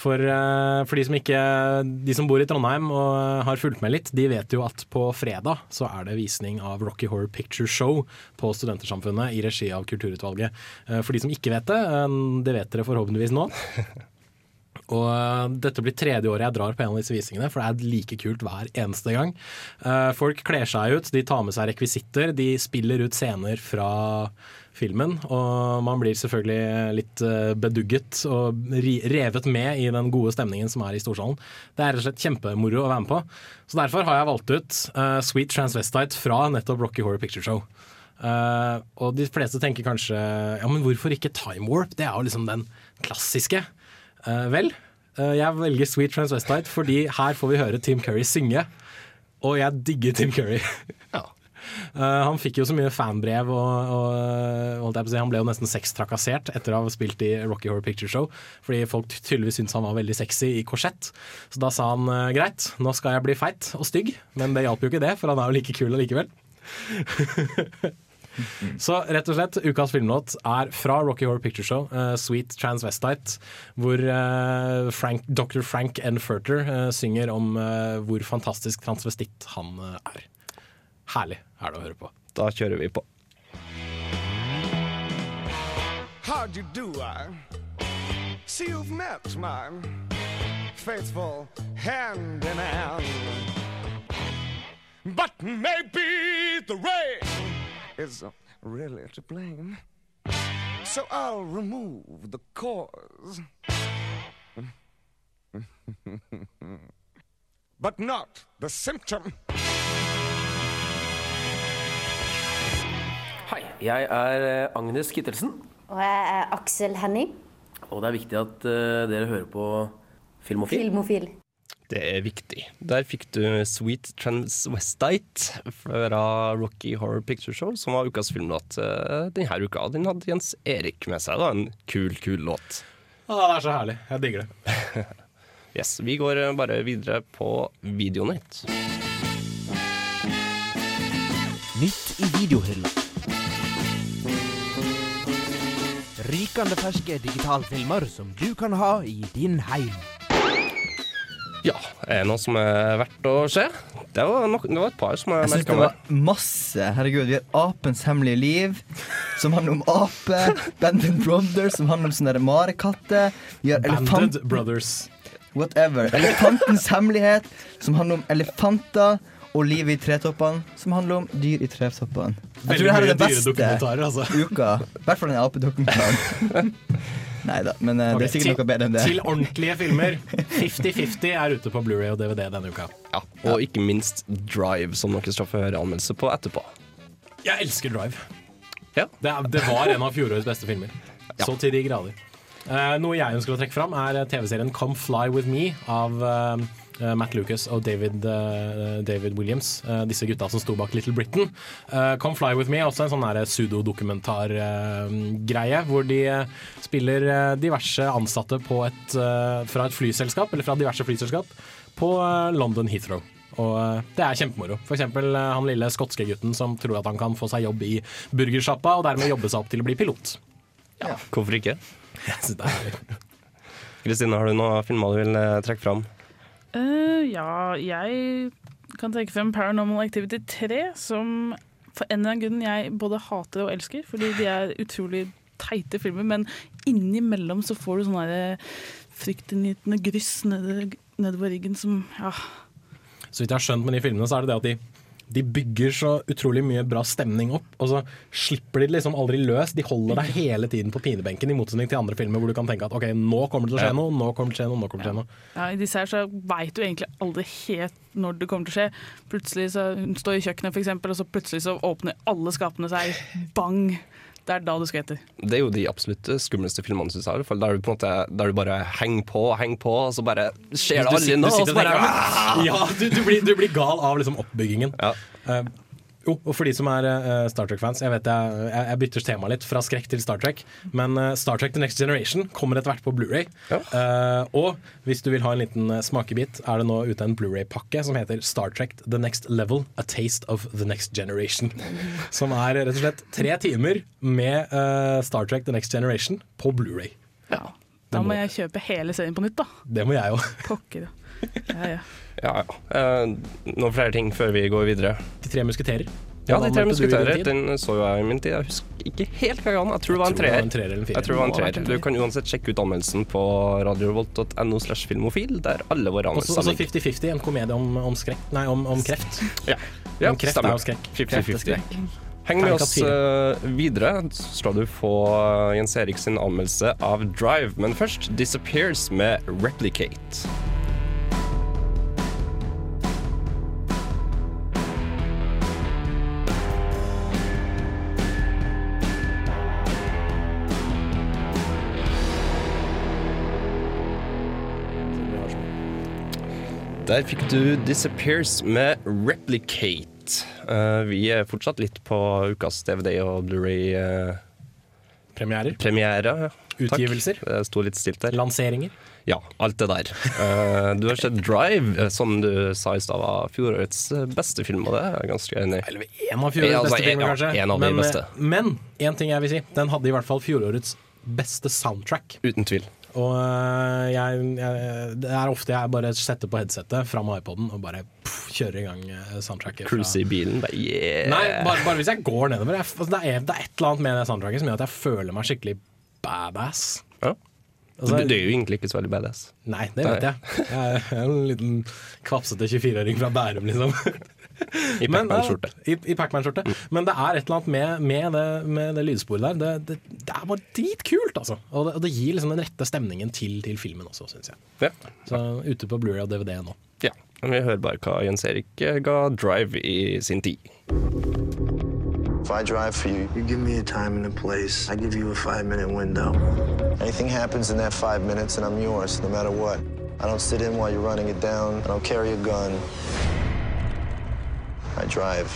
For, eh, for de, som ikke, de som bor i Trondheim og har fulgt med litt, de vet jo at på fredag så er det visning av Rocky Horror Picture Show på Studentersamfunnet i regi av Kulturutvalget. Eh, For de som ikke vet det, eh, det vet dere forhåpentligvis nå. Og eh, dette blir tredje året jeg drar på en av disse visningene, for det er like kult hver eneste gang. Eh, Folk kler seg ut, de tar med seg rekvisitter, de spiller ut scener fra filmen. Og man blir selvfølgelig litt eh, bedugget og revet med i den gode stemningen som er i Storsalen. Det er rett og slett kjempemoro å være med på. Så derfor har jeg valgt ut uh, Sweet Transvestite fra nettopp Rocky Horror Picture Show. Uh, og de fleste tenker kanskje ja, men hvorfor ikke Time Warp? Det er jo liksom den klassiske. Uh, vel, jeg velger Sweet Transvestite fordi her får vi høre Tim Curry synge. Og jeg digger Tim Curry. Eh, han fikk jo så mye fanbrev, og, og å si, han ble jo nesten sextrakassert etter å ha spilt i Rocky Horror Picture Show, fordi folk tydeligvis syntes han var veldig sexy i korsett. Så da sa han eh, greit, nå skal jeg bli feit og stygg, men det hjalp jo ikke det, for han er jo like kul allikevel. Så rett og slett, ukas filmlåt er fra Rocky Horror Picture Show, uh, Sweet Transvestite, hvor uh, Frank, Dr. Frank N. Furter uh, synger om eh, hvor fantastisk transvestitt han eh, er. Herlig er det å høre på. Da kjører vi på. How'd you do, I? See you've met my faithful hand in hand. But maybe the rain is uh, really to blame. So I'll remove the cause. but not the symptom. Hei, jeg er eh, Agnes Kittelsen, Og jeg er Aksel Henning, og det er viktig at eh, dere hører på Filmofil. filmofil. Det er viktig. Der fikk du Sweet Transvestite fra Rocky Horror Picture Show, som var ukas filmlåt eh, denne uka. Den hadde Jens Erik med seg. da, En kul, kul låt. Å, det er så herlig. Jeg digger det. Yes, Vi går bare videre på Videonytt. Nytt i videohylla. Rykende ferske digitalfilmer som du kan ha i din heim. Ja, er det noe som er verdt å se? Det var, nok, det var et par som jeg Jeg merka det meg. var masse. Herregud, vi har Apens hemmelige liv, som handler om ape. Banded Brothers, som handler om sånne der marekatter. Vi har Banded. Brothers. Whatever. Elefantens hemmelighet, som handler om elefanter. Og livet i tretoppene, som handler om dyr i tretoppene. Jeg tror det her er den beste altså. uka. I hvert fall den apedokumentaren. Nei da, men okay, det er sikkert til- noe bedre enn det. Til ordentlige filmer. 50-50 er ute på Blu-ray og DVD denne uka. Ja, Og ikke minst Drive, som dere skal få høre anmeldelse på etterpå. Jeg elsker Drive. Ja. Det, det var en av fjorårets beste filmer. Så til de grader. Uh, noe jeg ønsker å trekke fram, er TV-serien Come Fly With Me av eh, Matt Lucas og David, eh, David Williams. eh, disse gutta som sto bak Little Britain. Eh, Come Fly With Me er også en sånn pseudodokumentargreie, hvor de eh, spiller eh, diverse ansatte på et, eh, fra et flyselskap, eller fra diverse flyselskap, på eh, London Heathrow. Og eh, det er kjempemoro. For eksempel eh, han lille skotske gutten som tror at han kan få seg jobb i burgersjappa, og dermed jobbe seg opp til å bli pilot. Hvorfor ikke? Kristine, har du noen filmer du vil eh, trekke fram? Eh, ja, jeg kan tenke frem Paranormal Activity 3, som for en eller annen grunn jeg både hater og elsker, fordi de er utrolig teite filmer, men innimellom så får du sånn derre fryktinngytende gryss nede- nedover ryggen som ja, Så vidt jeg har skjønt med de filmene, så er det det at de, de bygger så utrolig mye bra stemning opp, og så slipper de det liksom aldri løs. De holder deg hele tiden på pinebenken, i motsetning til andre filmer hvor du kan tenke at ok, nå kommer det til å skje noe, nå kommer det til å skje noe, nå kommer det til å skje noe. Ja, I disse her så veit du egentlig aldri helt når det kommer til å skje. Plutselig så Hun står i kjøkkenet, eksempel, og så plutselig så åpner alle skapene seg. Bang! Det er da du skvetter. Det er jo de absolutt skumleste filmene, syns jeg. i hvert fall, Der du, på en måte, der du bare henger på og henger på, og så bare skjer det Du aldri sitter- du noe. og så bare, og tenker, Ja, du, du, blir, du blir gal av liksom oppbyggingen. Eh, Jo, og for de som er eh, Star Trek-fans, jeg vet jeg, jeg, jeg bytter tema litt fra skrekk til Star Trek, men eh, Star Trek The Next Generation kommer etter hvert på Blu-ray. Eh, og hvis du vil ha en liten smakebit, er det nå ute en Blu-ray-pakke som heter Star Trek The Next Level, A Taste of The Next Generation. Som er rett og slett tre timer med uh, Star Trek The Next Generation på Blu-ray. Da må jeg kjøpe hele serien på nytt, da. Det må jeg òg. Pokker. Ja, ja. Ja, ja. Eh, noen flere ting før vi går videre? De tre musketerer. Ja, De tre musketerer. Den så jo jeg i min tid. Jeg husker ikke helt hva den. Jeg tror det var en treer. en. Jeg tror det var en treer. Du kan uansett sjekke ut anmeldelsen på radiovolt.no slash filmofil, der alle våre anmeldelser anmeldelser også 50-50, en komedie om, om skrekk Nei, om, om kreft. Ja, ja om kreft stemmer. er jo skrekk. 50-50. Kreft er skrekk. Heng med oss eh, videre, så skal du få eh, Jens Erik sin anmeldelse av Drive. Men først Disappears med Replicate. Der fikk du Disappears med Replicate. Uh, vi er fortsatt litt på ukas DVD og Blu-ray uh, Premierer. Premiere. Utgivelser. Takk. Det sto litt stilt der. Lanseringer. Ja, alt det der. Uh, du har sett Drive, som du sa i stad var fjorårets beste film, og det er jeg ganske enig i. En av fjorårets Ja, altså, beste filmer, ja, kanskje. en av de men, beste. men en ting jeg vil si, den hadde i hvert fall fjorårets beste soundtrack. Uten tvil. Og øh, jeg, jeg, det er ofte jeg bare setter på headsetet fra med iPoden og bare pff, kjører i gang øh, soundtracket. Cruise i bilen, bare yeah. Nei, bare, bare hvis jeg går nedover. Jeg, altså, det, er, det er et eller annet med det soundtracket som gjør at jeg føler meg skikkelig badass. Ja. Altså, du, du er jo egentlig ikke så veldig badass. Nei, det vet jeg. Jeg er en liten kvapsete 24-åring fra Bærum, liksom. I Men, Pac-Man-skjorte. I, i Pacman-skjorte. Mm. Men det er et eller annet med, med, det, med det lydsporet der. Det, det, det er bare dritkult, altså. Og det, og det gir liksom den rette stemningen til, til filmen også, syns jeg. Ja. Så ute på Blu-ray og DVD nå. Ja. Vi hører bare hva Jens Erik eh, ga Drive i sin tid. If I drive for you, you give me a time and a place. I give you a five minute window. Anything happens in that five minutes, and I'm yours, no matter what. I don't sit in while you're running it down. I don't carry a gun. I drive.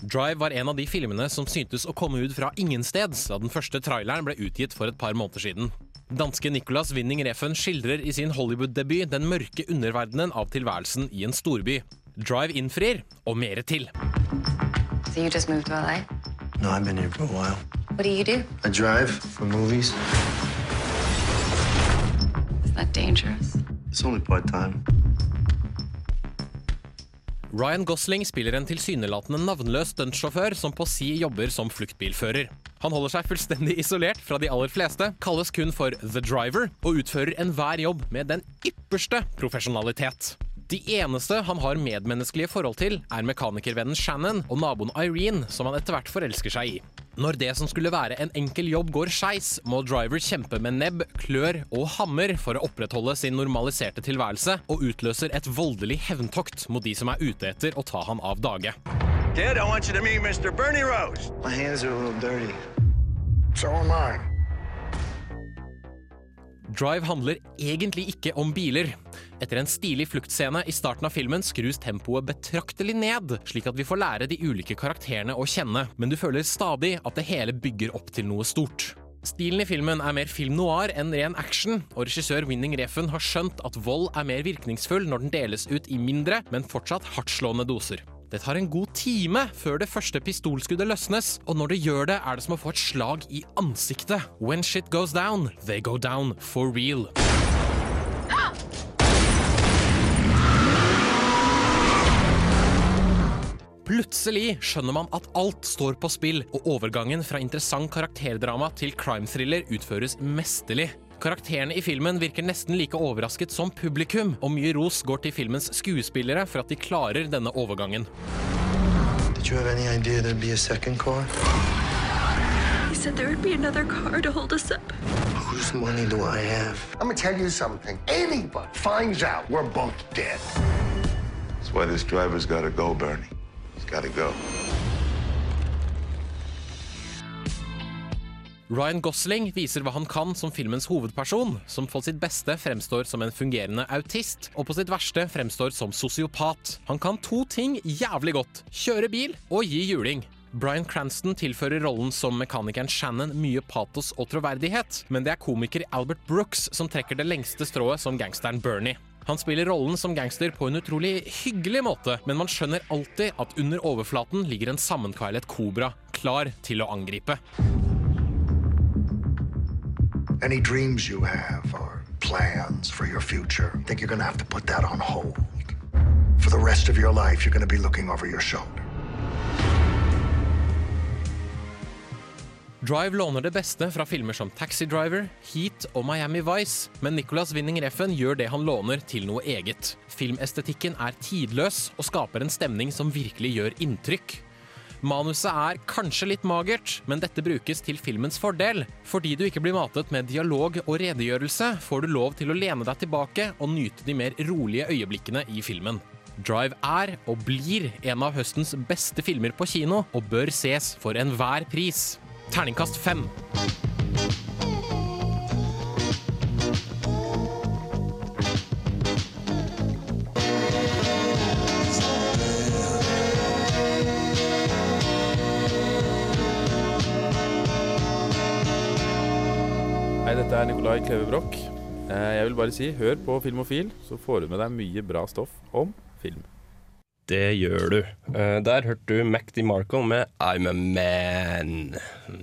Drive var en av de filmene som syntes å komme ut fra ingensteds da den første traileren ble utgitt for et par måneder siden. Danske Nicolas Winning Refn skildrer i sin Hollywood-debut den mørke underverdenen av tilværelsen i en storby. Drive innfrir, og mere til. So you just moved to LA? No, I've been here for a while. What do you do? I drive for movies. Is that dangerous? It's only part time. Ryan Gosling spiller en tilsynelatende navnløs stuntsjåfør som på si jobber som fluktbilfører. Han holder seg fullstendig isolert fra de aller fleste, kalles kun for The Driver, og utfører enhver jobb med den ypperste profesjonalitet. De eneste han har medmenneskelige forhold til, er mekanikervennen Shannon og naboen Irene, som han etter hvert forelsker seg i. Når det som skulle være en enkel jobb går skeis, må Driver kjempe med nebb, klør og hammer for å opprettholde sin normaliserte tilværelse, og utløser et voldelig hevntokt mot de som er ute etter å ta han av dage. Kid, I want you to meet Mr. Bernie Rose. My hands are a little dirty. So am I. Drive handler egentlig ikke om biler. Etter en stilig fluktscene i starten av filmen skrus tempoet betraktelig ned, slik at vi får lære de ulike karakterene å kjenne, men du føler stadig at det hele bygger opp til noe stort. Stilen i filmen er mer film noir enn ren action, og regissør Winning Refn har skjønt at vold er mer virkningsfull når den deles ut i mindre, men fortsatt hardtslående doser. Det tar en god time før det første pistolskuddet løsnes, og når det gjør det, er det som å få et slag i ansiktet. When shit goes down, they go down for real. Plutselig skjønner man at alt står på spill, og overgangen fra interessant karakterdrama til crime-thriller utføres mesterlig. Karakterene i filmen virker nesten like overrasket som publikum, og mye ros går til filmens skuespillere for at de klarer denne overgangen. Did you have any idea there'd be a second car? He said there would be another car to hold us up. Whose money do I have? I'm gonna tell you something. Anybody finds out we're both dead. That's why this driver's gotta go, Bernie. He's gotta go. Ryan Gosling viser hva han kan som filmens hovedperson, som på sitt beste fremstår som en fungerende autist, og på sitt verste fremstår som sosiopat. Han kan to ting jævlig godt. Kjøre bil og gi juling. Bryan Cranston tilfører rollen som mekanikeren Shannon mye patos og troverdighet, men det er komiker Albert Brooks som trekker det lengste strået som gangsteren Bernie. Han spiller rollen som gangster på en utrolig hyggelig måte, men man skjønner alltid at under overflaten ligger en sammenkveilet kobra, klar til å angripe. Any dreams you have or plans for your future, I think you're gonna have to put that on hold. For the rest of your life, you're gonna be looking over your shoulder. Drive låner det beste fra filmer som Taxi Driver, Heat og Miami Vice, men Nicolas Winning Reffen gjør det han låner, til noe eget. Filmestetikken er tidløs og skaper en stemning som virkelig gjør inntrykk. Manuset er kanskje litt magert, men dette brukes til filmens fordel. Fordi du ikke blir matet med dialog og redegjørelse, får du lov til å lene deg tilbake og nyte de mer rolige øyeblikkene i filmen. Drive er og blir en av høstens beste filmer på kino, og bør ses for enhver pris. Terningkast fem. Er Nikolai Kleve Broch. Eh, Jeg vil bare si, hør på Filmofil, så får du med deg mye bra stoff om film. Det gjør du. Eh, der hørte du Mac DeMarco med I'm a Man.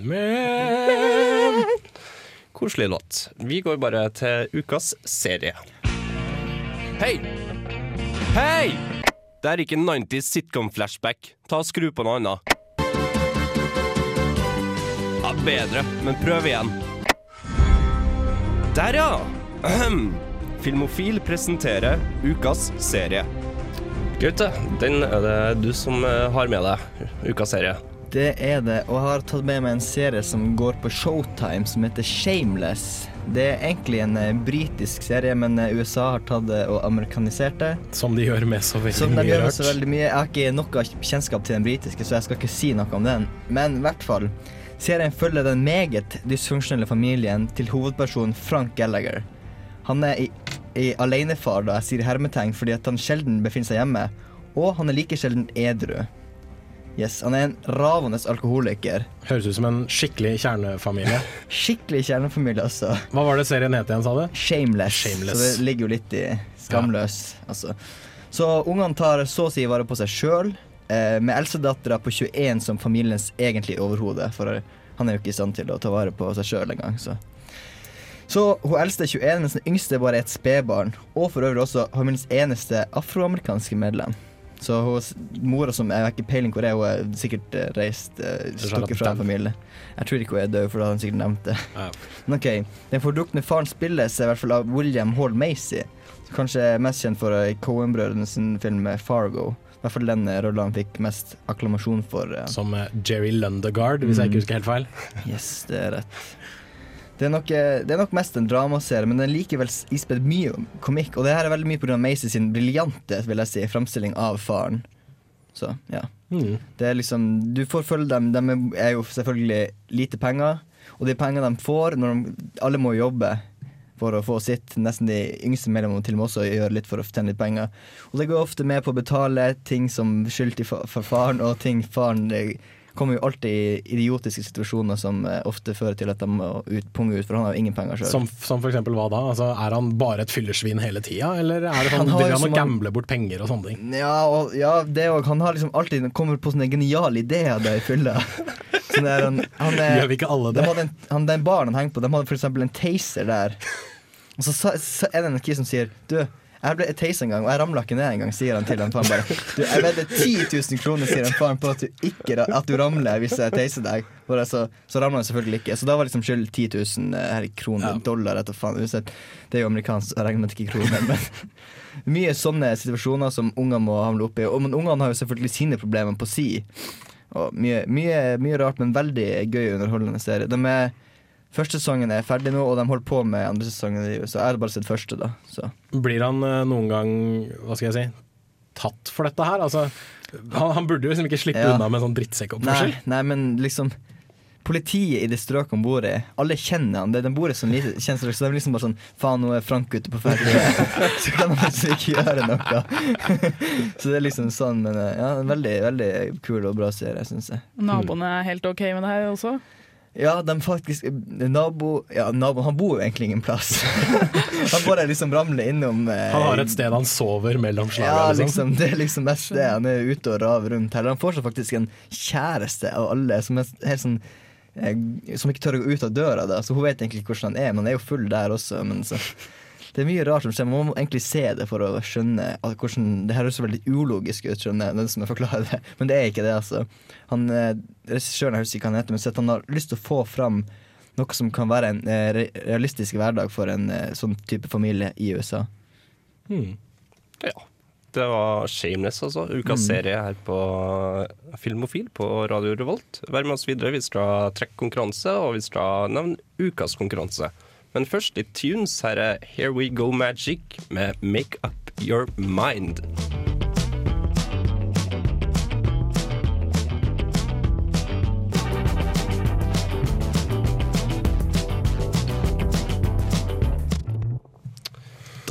Man. Koselig låt. Vi går bare til ukas serie. Hei! Hei! Det er ikke 90s sitcom-flashback. Ta og Skru på noe annet. Ja, bedre, men prøv igjen. Der, ja! Ahem. Filmofil presenterer ukas serie. Gaute, den er det du som eh, har med deg ukas serie. Det er det, og jeg har tatt med meg en serie som går på Showtime, som heter Shameless. Det er egentlig en eh, britisk serie, men eh, USA har tatt det og amerikanisert det. Som de gjør med så veldig Som de mye gjør rart. så veldig mye. Jeg har ikke noe kjennskap til den britiske, så jeg skal ikke si noe om den. Men i hvert fall. Serien følger den meget dysfunksjonelle familien til hovedpersonen Frank Gallagher. Han er i, i alenefar, da jeg sier hermetegn, fordi han sjelden befinner seg hjemme. Og han er like sjelden edru. Yes, Han er en ravende alkoholiker. Høres ut som en skikkelig kjernefamilie. Skikkelig kjernefamilie, altså. Hva var det serien het igjen, sa du? Shameless. Shameless. Så det ligger jo litt i skamløs, altså. Så ungene tar så å si vare på seg sjøl, med eldstedattera på 21 som familiens egentlige overhode. For han er jo ikke i stand til å ta vare på seg sjøl engang, så. Så hun eldste er 21, mens den yngste bare er et spedbarn. Og for øvrig også familiens eneste afroamerikanske medlem. Så hun, mora som Jeg har ikke peiling hvor er, hun er sikkert eh, reist uh, stukket fra en familie. Jeg tror ikke hun er død, for da hadde hun sikkert nevnt det. Men ok, Den fordukne faren spilles i hvert fall av William Hall Macy. Kanskje mest kjent for eh, Coen-brødrene sin film Fargo. I hvert fall den rollen han fikk mest akklamasjon for. eh. Som eh, Jerry Lundegaard, hvis jeg ikke husker helt feil. Yes, det er rett. Det er, nok, eh, det er nok mest en dramaserie, men den er likevel ispedd mye komikk. Og det her er veldig mye pga. Macy sin briljante vil jeg si, framstilling av faren. Så, ja. Mm. Det er liksom, du får følge dem. De er jo selvfølgelig lite penger. Og de pengene de får når de, Alle må jobbe for å få sitt. Nesten de yngste medlemmene til og med også gjøre litt for å tjene litt penger. Og det går ofte med på å betale ting som skyldt for faren, og ting faren kommer jo alltid i idiotiske situasjoner som eh, ofte fører til at de må ut, punge ut, for han har jo ingen penger sjøl. Som, som eksempel hva da? Altså, er han bare et fyllesvin hele tida, eller er det sånn, han driver han og gambler bort penger og sånne ting? Ja, og, ja det òg. Han har liksom alltid kommer på sånne geniale ideer der i fylla. Sånn der, han, han Gjør vi ikke alle det? De en, han, Den baren han henger på, de hadde eksempel en taser der. Og så, så er det en kis som sier Du, jeg ble teis en gang, og jeg ramla ikke ned en gang, sier han til han faren bare. Du, jeg vedder 10 000 kroner, sier han faren, på at du ikke At du ramler hvis jeg teiser deg. Bare så så ramla han selvfølgelig ikke. Så da var liksom skyld 10 000 eh, kroner, dollar, etter faen. Uansett, Det er jo amerikansk, jeg regner med ikke er kroner. Men mye sånne situasjoner som unger må hamle oppi. Og men ungene har jo selvfølgelig sine problemer på si. Og mye, mye, mye rart, men veldig gøy og underholdende serie. De er, første sesongen er ferdig nå, og de holder på med andre sesongen. Så Jeg har bare sett første, da. Så. Blir han eh, noen gang, hva skal jeg si, tatt for dette her? Altså, han, han burde jo liksom ikke slippe Ja. unna med en sånn drittsekkoppførsel. Nei, nei, men liksom politiet i det strøket han bor i, alle kjenner han. Det, de bor i sånn lite kjennstrøk, så de er liksom bare sånn Faen, nå er Frank ute på ferd så kan han liksom ikke gjøre noe. så det er liksom sånn, men eh, ja, en veldig, veldig kul og bra serie, syns jeg. Naboene er helt OK med det her også? Ja, de faktisk Nabo Ja, nabo, han bor jo egentlig ingen plass. han bare liksom ramler innom eh, Han har et sted han sover mellom Ja, slagene. liksom, det er liksom mest det. Han er ute og raver rundt her. Han får seg faktisk en kjæreste av alle som er helt sånn eh, Som ikke tør å gå ut av døra, da. Så hun vet egentlig ikke hvordan han er, men han er jo full der også. Men så det er mye rart som skjer. Man må egentlig se det for å skjønne at hvordan Det høres så veldig ulogisk ut, skjønner den som forklarer det. Men det er ikke det, altså. Han, eh, Regissøren, jeg husker ikke hva han heter, men han har lyst til å få fram noe som kan være en eh, realistisk hverdag for en eh, sånn type familie i USA. Hmm. Ja. Det var Shameless, altså. Ukas Mm. serie her på Filmofil på Radio Revolt. Vær med oss videre. Vi skal trekke konkurranse, og vi skal nevne ukas konkurranse. Men først litt tunes. Her er Here We Go Magic med Make Up Your Mind.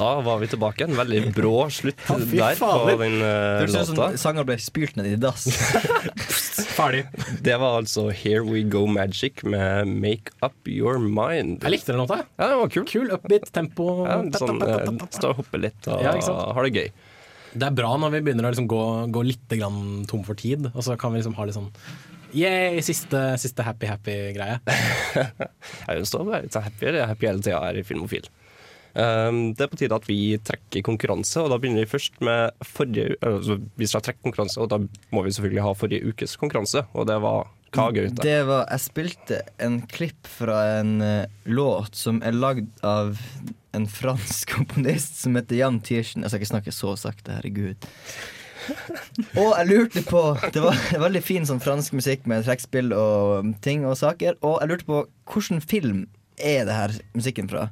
Da var vi tilbake. En veldig brå slutt Ja, der på den uh, låta. Det høres ut som sanger ble spylt ned i dass. Ferdig. Det var altså Here We Go Magic med Make Up Your Mind. Jeg likte den låta. Ja, den var kul. Kul, upbeat, tempo. Ja, sånn, eh, Stå og hoppe litt og Ja, ha det gøy. Det er bra når vi begynner å liksom gå, gå litt grann tom for tid, og så kan vi liksom ha litt sånn Yeah, siste, siste happy-happy-greie. Jeg vil stå være litt sånn happy, happy hele tida her i Filmofil. Um, det er på tide at vi trekker konkurranse, og da begynner vi først med forrige altså, Vi skal trekke konkurranse, og da må vi selvfølgelig ha forrige ukes konkurranse, og det var hva, Gaute? Det var, jeg spilte en klipp fra en eh, låt som er lagd av en fransk komponist som heter Jan Tiersen. Jeg skal ikke snakke så sakte, herregud. Og jeg lurte på Det var veldig fin sånn fransk musikk med trekkspill og ting og saker. Og jeg lurte på hvilken film er det her musikken fra?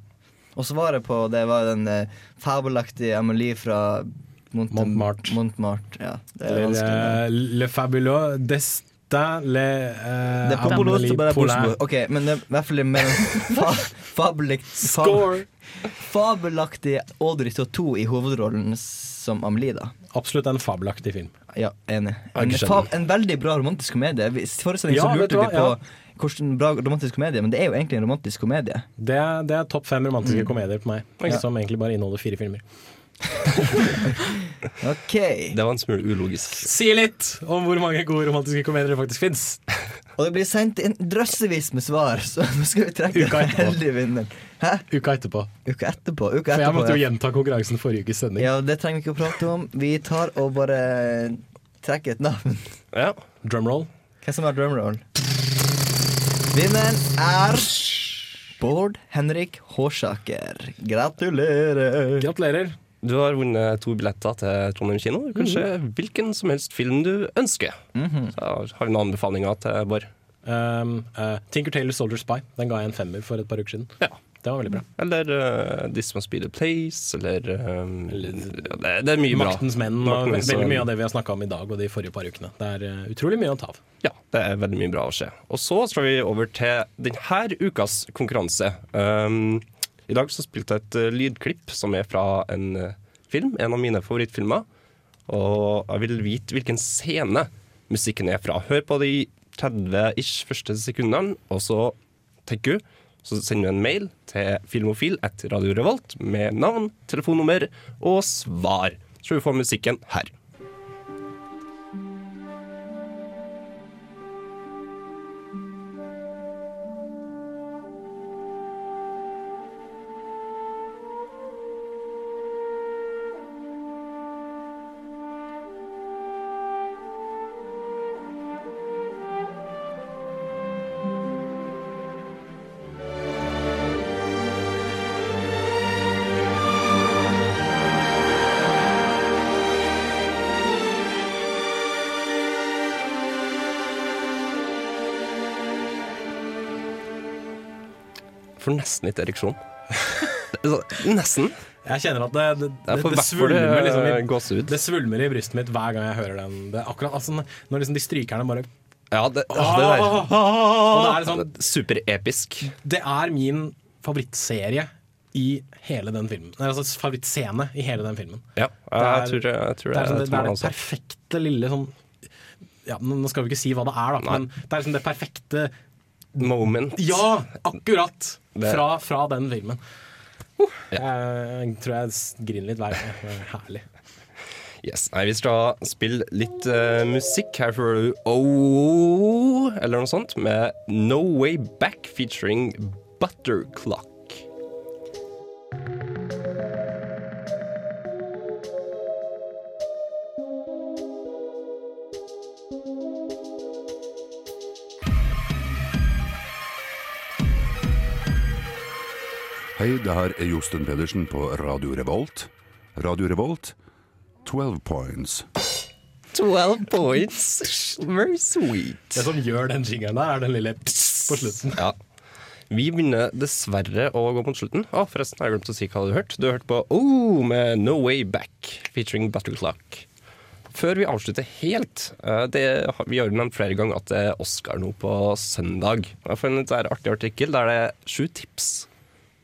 Og svaret på det var den eh, fabelaktige Amelie fra Mont Montmartre. Montmartre. Ja, det er vanskelig. eh, Le Fabuleux Destin Le uh, Det er er bare Ok, men det er i hvert fall mer fa fabelakt, Score! Fabelaktig Audrey Tautou i hovedrollen som Amelie, da. Absolutt en fabelaktig film. Ja, enig. En, skjønner. en veldig bra romantisk komedie. Forrige sending Ja, så lurte vi på ja. Hvordan bra romantisk komedie, men det er jo egentlig en romantisk komedie. Det, det er topp fem romantiske Mm. komedier på meg, Ja. som egentlig bare inneholder fire filmer. Ok Det var en smule ulogisk. Si litt om hvor mange gode romantiske komedier det faktisk fins. Og det blir sendt inn drøssevis med svar, så nå skal vi trekke Uka den heldige vinneren. Hæ? Uka etterpå. Uka etterpå. Uka For jeg måtte jo gjenta konkurransen forrige ukes sending. ja, det trenger vi ikke å prate om. Vi tar og bare trekker et navn. Ja. Drumroll. Hvem som har drumroll? Vinneren er Bård Henrik Hårsaker. Gratulerer. Gratulerer. Du har vunnet to billetter til Trondheim kino. Kanskje mm -hmm. hvilken som helst film du ønsker. Mhm. Så har vi noen anbefalinger til Bård? Um, uh, Tinker Tailor Soldier Spy. Den ga jeg en femmer for et par uker siden. Ja. Det var veldig bra. Eller uh, This Must Be The Place, eller um, ja, det, det er mye bra. Menn og Maktens veldig mye av det vi har snakka om i dag og de forrige par ukene. Det er uh, utrolig mye å ta av. Ja, det er veldig mye bra å se. Og så skal vi over til denne ukas konkurranse. Um, I dag så spilte jeg et uh, lydklipp som er fra en uh, film, en av mine favorittfilmer. Og jeg vil vite hvilken scene musikken er fra. Hør på de 30-ish første sekundene, og så tenker du. Så sender du en mail til filmofil etter Radio Revolt med navn, telefonnummer og svar. Så vi får musikken her. Får nesten litt ereksjon. Nesten. Jeg kjenner at det, det, det, det, svulmer liksom eh, i, det svulmer i brystet mitt hver gang jeg hører den. Det er akkurat altså, Når liksom de strykerne bare Ja, det, ja, det der. Og det er sånn Superepisk. Det er min favorittserie i hele den filmen. Nei, altså favorittscene i hele den filmen. Ja, jeg tror det- jeg tror det- det er, sånn, det, tror det er det det perfekte lille sånn ja, Nå skal vi ikke si hva det er, da, men det er liksom det perfekte Moment. Ja, akkurat! Fra, fra den filmen. Jeg tror jeg griner litt hver gang. Er Herlig. Yes. Nei, vi skal spille litt uh, musikk. Her får du Oh eller noe sånt med No Way Back featuring Butterclock. Hei, det her er Josten Pedersen på Radio Revolt. Radio Revolt, 12 points. 12 points. Very sweet. Det som gjør den jingeren der, er den lille pss på slutten. Ja. Vi begynner dessverre å gå mot slutten. Å, forresten, har jeg glemt å si hva du har hørt. Du har hørt på Oh med No Way Back featuring Butterclock. Før vi avslutter helt eh, det, Vi har nevnt flere ganger at det er Oscar nå på søndag. Jeg har funnet en artig artikkel der det er sju tips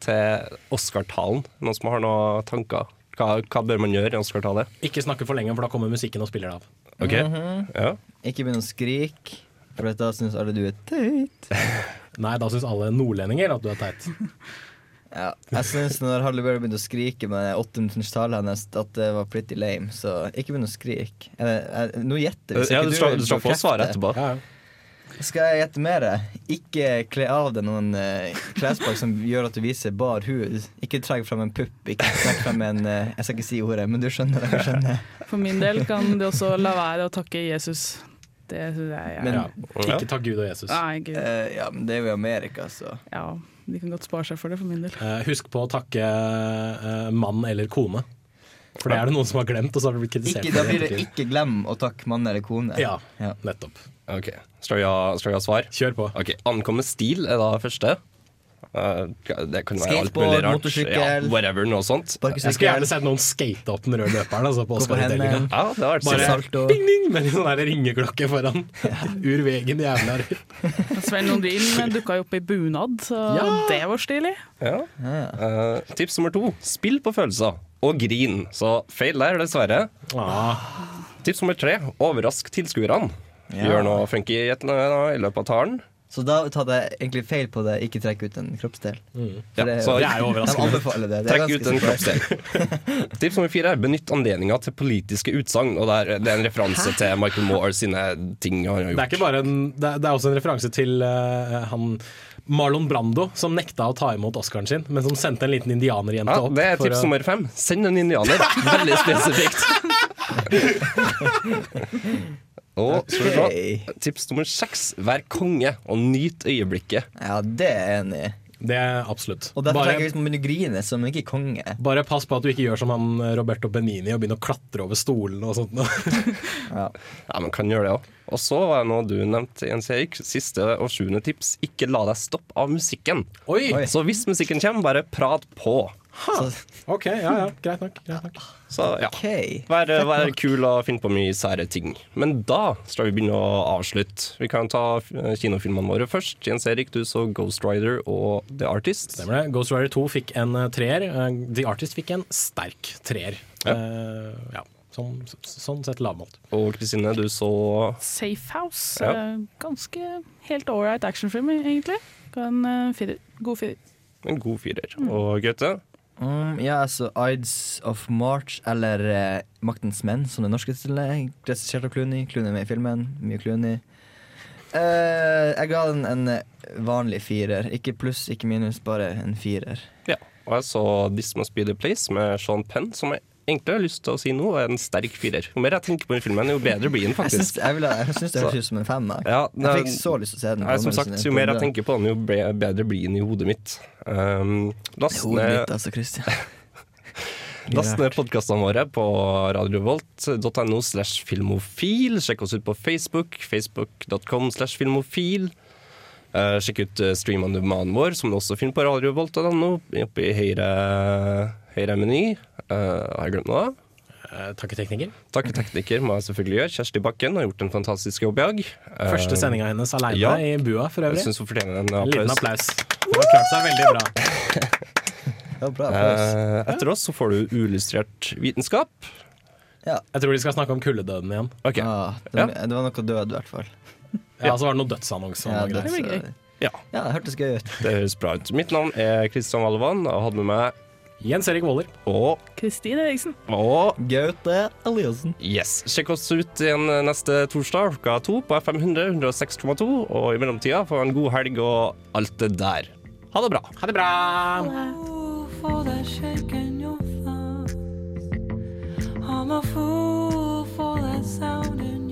til Oscar-talen. Noen som har noen tanker? Hva, hva bør man gjøre i Oscar-tale? Ikke snakke for lenge, for da kommer musikken og spiller det av. Ok, Mhm. ja. Ikke begynn å skrike, for da syns alle du er tøyt. Nei, da syns alle nordlendinger at du er teit. Ja, jeg syns når Halle Berry begynte å skrike med åtte minutters hennes, at det var pretty lame. Så ikke begynn å skrike. Eh, eh, Nå gjetter vi. Ja, du skal- vil du skal få bekrefte. svaret etterpå. Ja, Skal jeg gjette mer? Ikke kle av deg noen uh, klesplagg som gjør at du viser bar hud. Ikke trekk frem en pupp. Ikke trekk frem en uh, Jeg skal ikke si ordet, men du skjønner det. Skjønner. For min del kan du også la være å takke Jesus. Det syns jeg er Men- Ja. Ikke takk Gud og Jesus. Nei, Gud. Uh, ja, men det er jo i Amerika, så. Ja, de kan godt spare seg for det, for min del. Eh, husk på å takke mann eller kone. For det er det noen som har glemt, og så har det blitt kritisert. Ikke, da blir det ikke glem å takke mann eller kone. Ja, nettopp. Ok, Skal vi ha, skal vi ha svar? Kjør på. Ok, Ankomme stil er da første. Uh, det kan være alt Skateboard, mulig rart. motorsykkel. Ja, whatever, noe sånt. Jeg skulle gjerne sett noen skate opp den røde løperen. Altså, på Gå på hendene. Oscar-utdelingen. Ja, det har vært Bare salto. ding, ding, med en sånn der ringeklokke foran. Ur vegen, jævla Sven Lundin dukka jo opp i bunad, så Ja. det var stilig. Ja. Eh, tips nummer to spill på følelser og grin. Så feil der, dessverre. Tips nummer tre overrask tilskuerne. Ja. Gjør noe funky i et- i løpet av talen. Så da tar jeg egentlig feil på det, ikke trekk ut en kroppsdel. Ja, så det, så- De det. det er Trekk ut en kroppsdel. Tips nummer fire er benytt anledninga til politiske utsagn. Og det er, det er en referanse til Michael Moore sine ting han har Det er gjort. ikke bare en, det er, det er også en referanse til uh, han Marlon Brando, som nekta å ta imot Oscaren sin, men som sendte en liten indianerjente Ja, opp. det er tips å- nummer fem. Send en indianer. Veldig spesifikt. Og okay. vi. Tips nummer seks. Vær konge og nyt øyeblikket. Ja, det er jeg enig i. Det er absolutt. Og derfor Bare- tenker jeg hvis man begynner å grine, så man ikke konge. Bare pass på at du ikke gjør som han eh, Roberto Benini og begynner å klatre over stolen og sånt. Ja. Ja, man kan gjøre det òg. Og så var det noe du nevnte, Jens Erik. Siste og sjuende tips. Ikke la deg stoppe av musikken. Oi! Så hvis musikken kommer, bare prat på. Ha. OK, ja ja, greit nok. Greit nok. Så ja. Vær, vær kul og finn på mye sære ting. Men da skal vi begynne å avslutte. Vi kan ta kinofilmene våre først. Jens Erik, du så Ghost Rider og The Artist. Stemmer det. Ghost Rider 2 fikk en eh, treer. Eh, The Artist fikk en sterk treer. Ja. Uh, ja. Sånn, sånn sett lavmålt. Og Kristine, du så Safe House. Ja. Ganske helt ålreit actionfilm, egentlig. En firer. God firer. en god firer. Og Gaute? Mm, ja, altså Ides of March, eller eh, Maktens menn, som det norske tittelen. Regissert av Clooney. Clooney er med i filmen. Mye Clooney. Eh, jeg ga den en eh, vanlig firer. Ikke pluss, ikke minus, bare en firer. Ja. Og jeg så This Must Be The Place med Sean Penn, som jeg egentlig har lyst til å si nå er en sterk firer. Jo mer jeg tenker på den filmen, jo bedre blir den Jeg syns, faktisk. jeg, vil, jeg syns det høres ut som en femmer. Ja, jeg fikk så lyst til å se den. Jeg, som sagt, jo mer jeg tenker på den, jo be- bedre blir den i hodet mitt. Um, last Hodet ned, mitt, altså, Christian. last ned podkastene våre på radiovolt.no slash filmofil. Sjekk oss ut på Facebook. Facebook.com slash filmofil. Eh, sjekk ut uh, Stream on demand vår, som du også finner på radiorevolt.no, oppe i høyre, høyre meny. Eh, har jeg glemt noe? Eh, takke tekniker. Takke tekniker må jeg selvfølgelig gjøre. Kjersti Bakken har gjort en fantastisk jobb i dag. Første Eh, sendinga hennes aleine ja. i bua, for øvrig. Jeg syns hun fortjener en applaus. liten applaus. Hun har klart seg veldig bra. Ja, bra. Eh, etter oss så får du uillustrert vitenskap. Jeg tror de skal snakke om kulledøden igjen. Okay. Ah, det, det var noe død, i hvert fall. Ja, så var det noen dødsannonser og Ja, noe døds-. Ja. ja, det hørtes gøy ut. Det høres bra ut. Mitt navn er Kristian Valvan. Jeg hadde med meg Jens Erik Våler. Og Kristine Eriksen. Og Gaute Eliassen. Yes. Sjekk oss ut igjen neste torsdag klokka to på FM 100 106,2. Og i mellomtida få en god helg og alt det der. Ha det bra. Ha det bra. for that shake in your thumbs. I'm a fool for that sound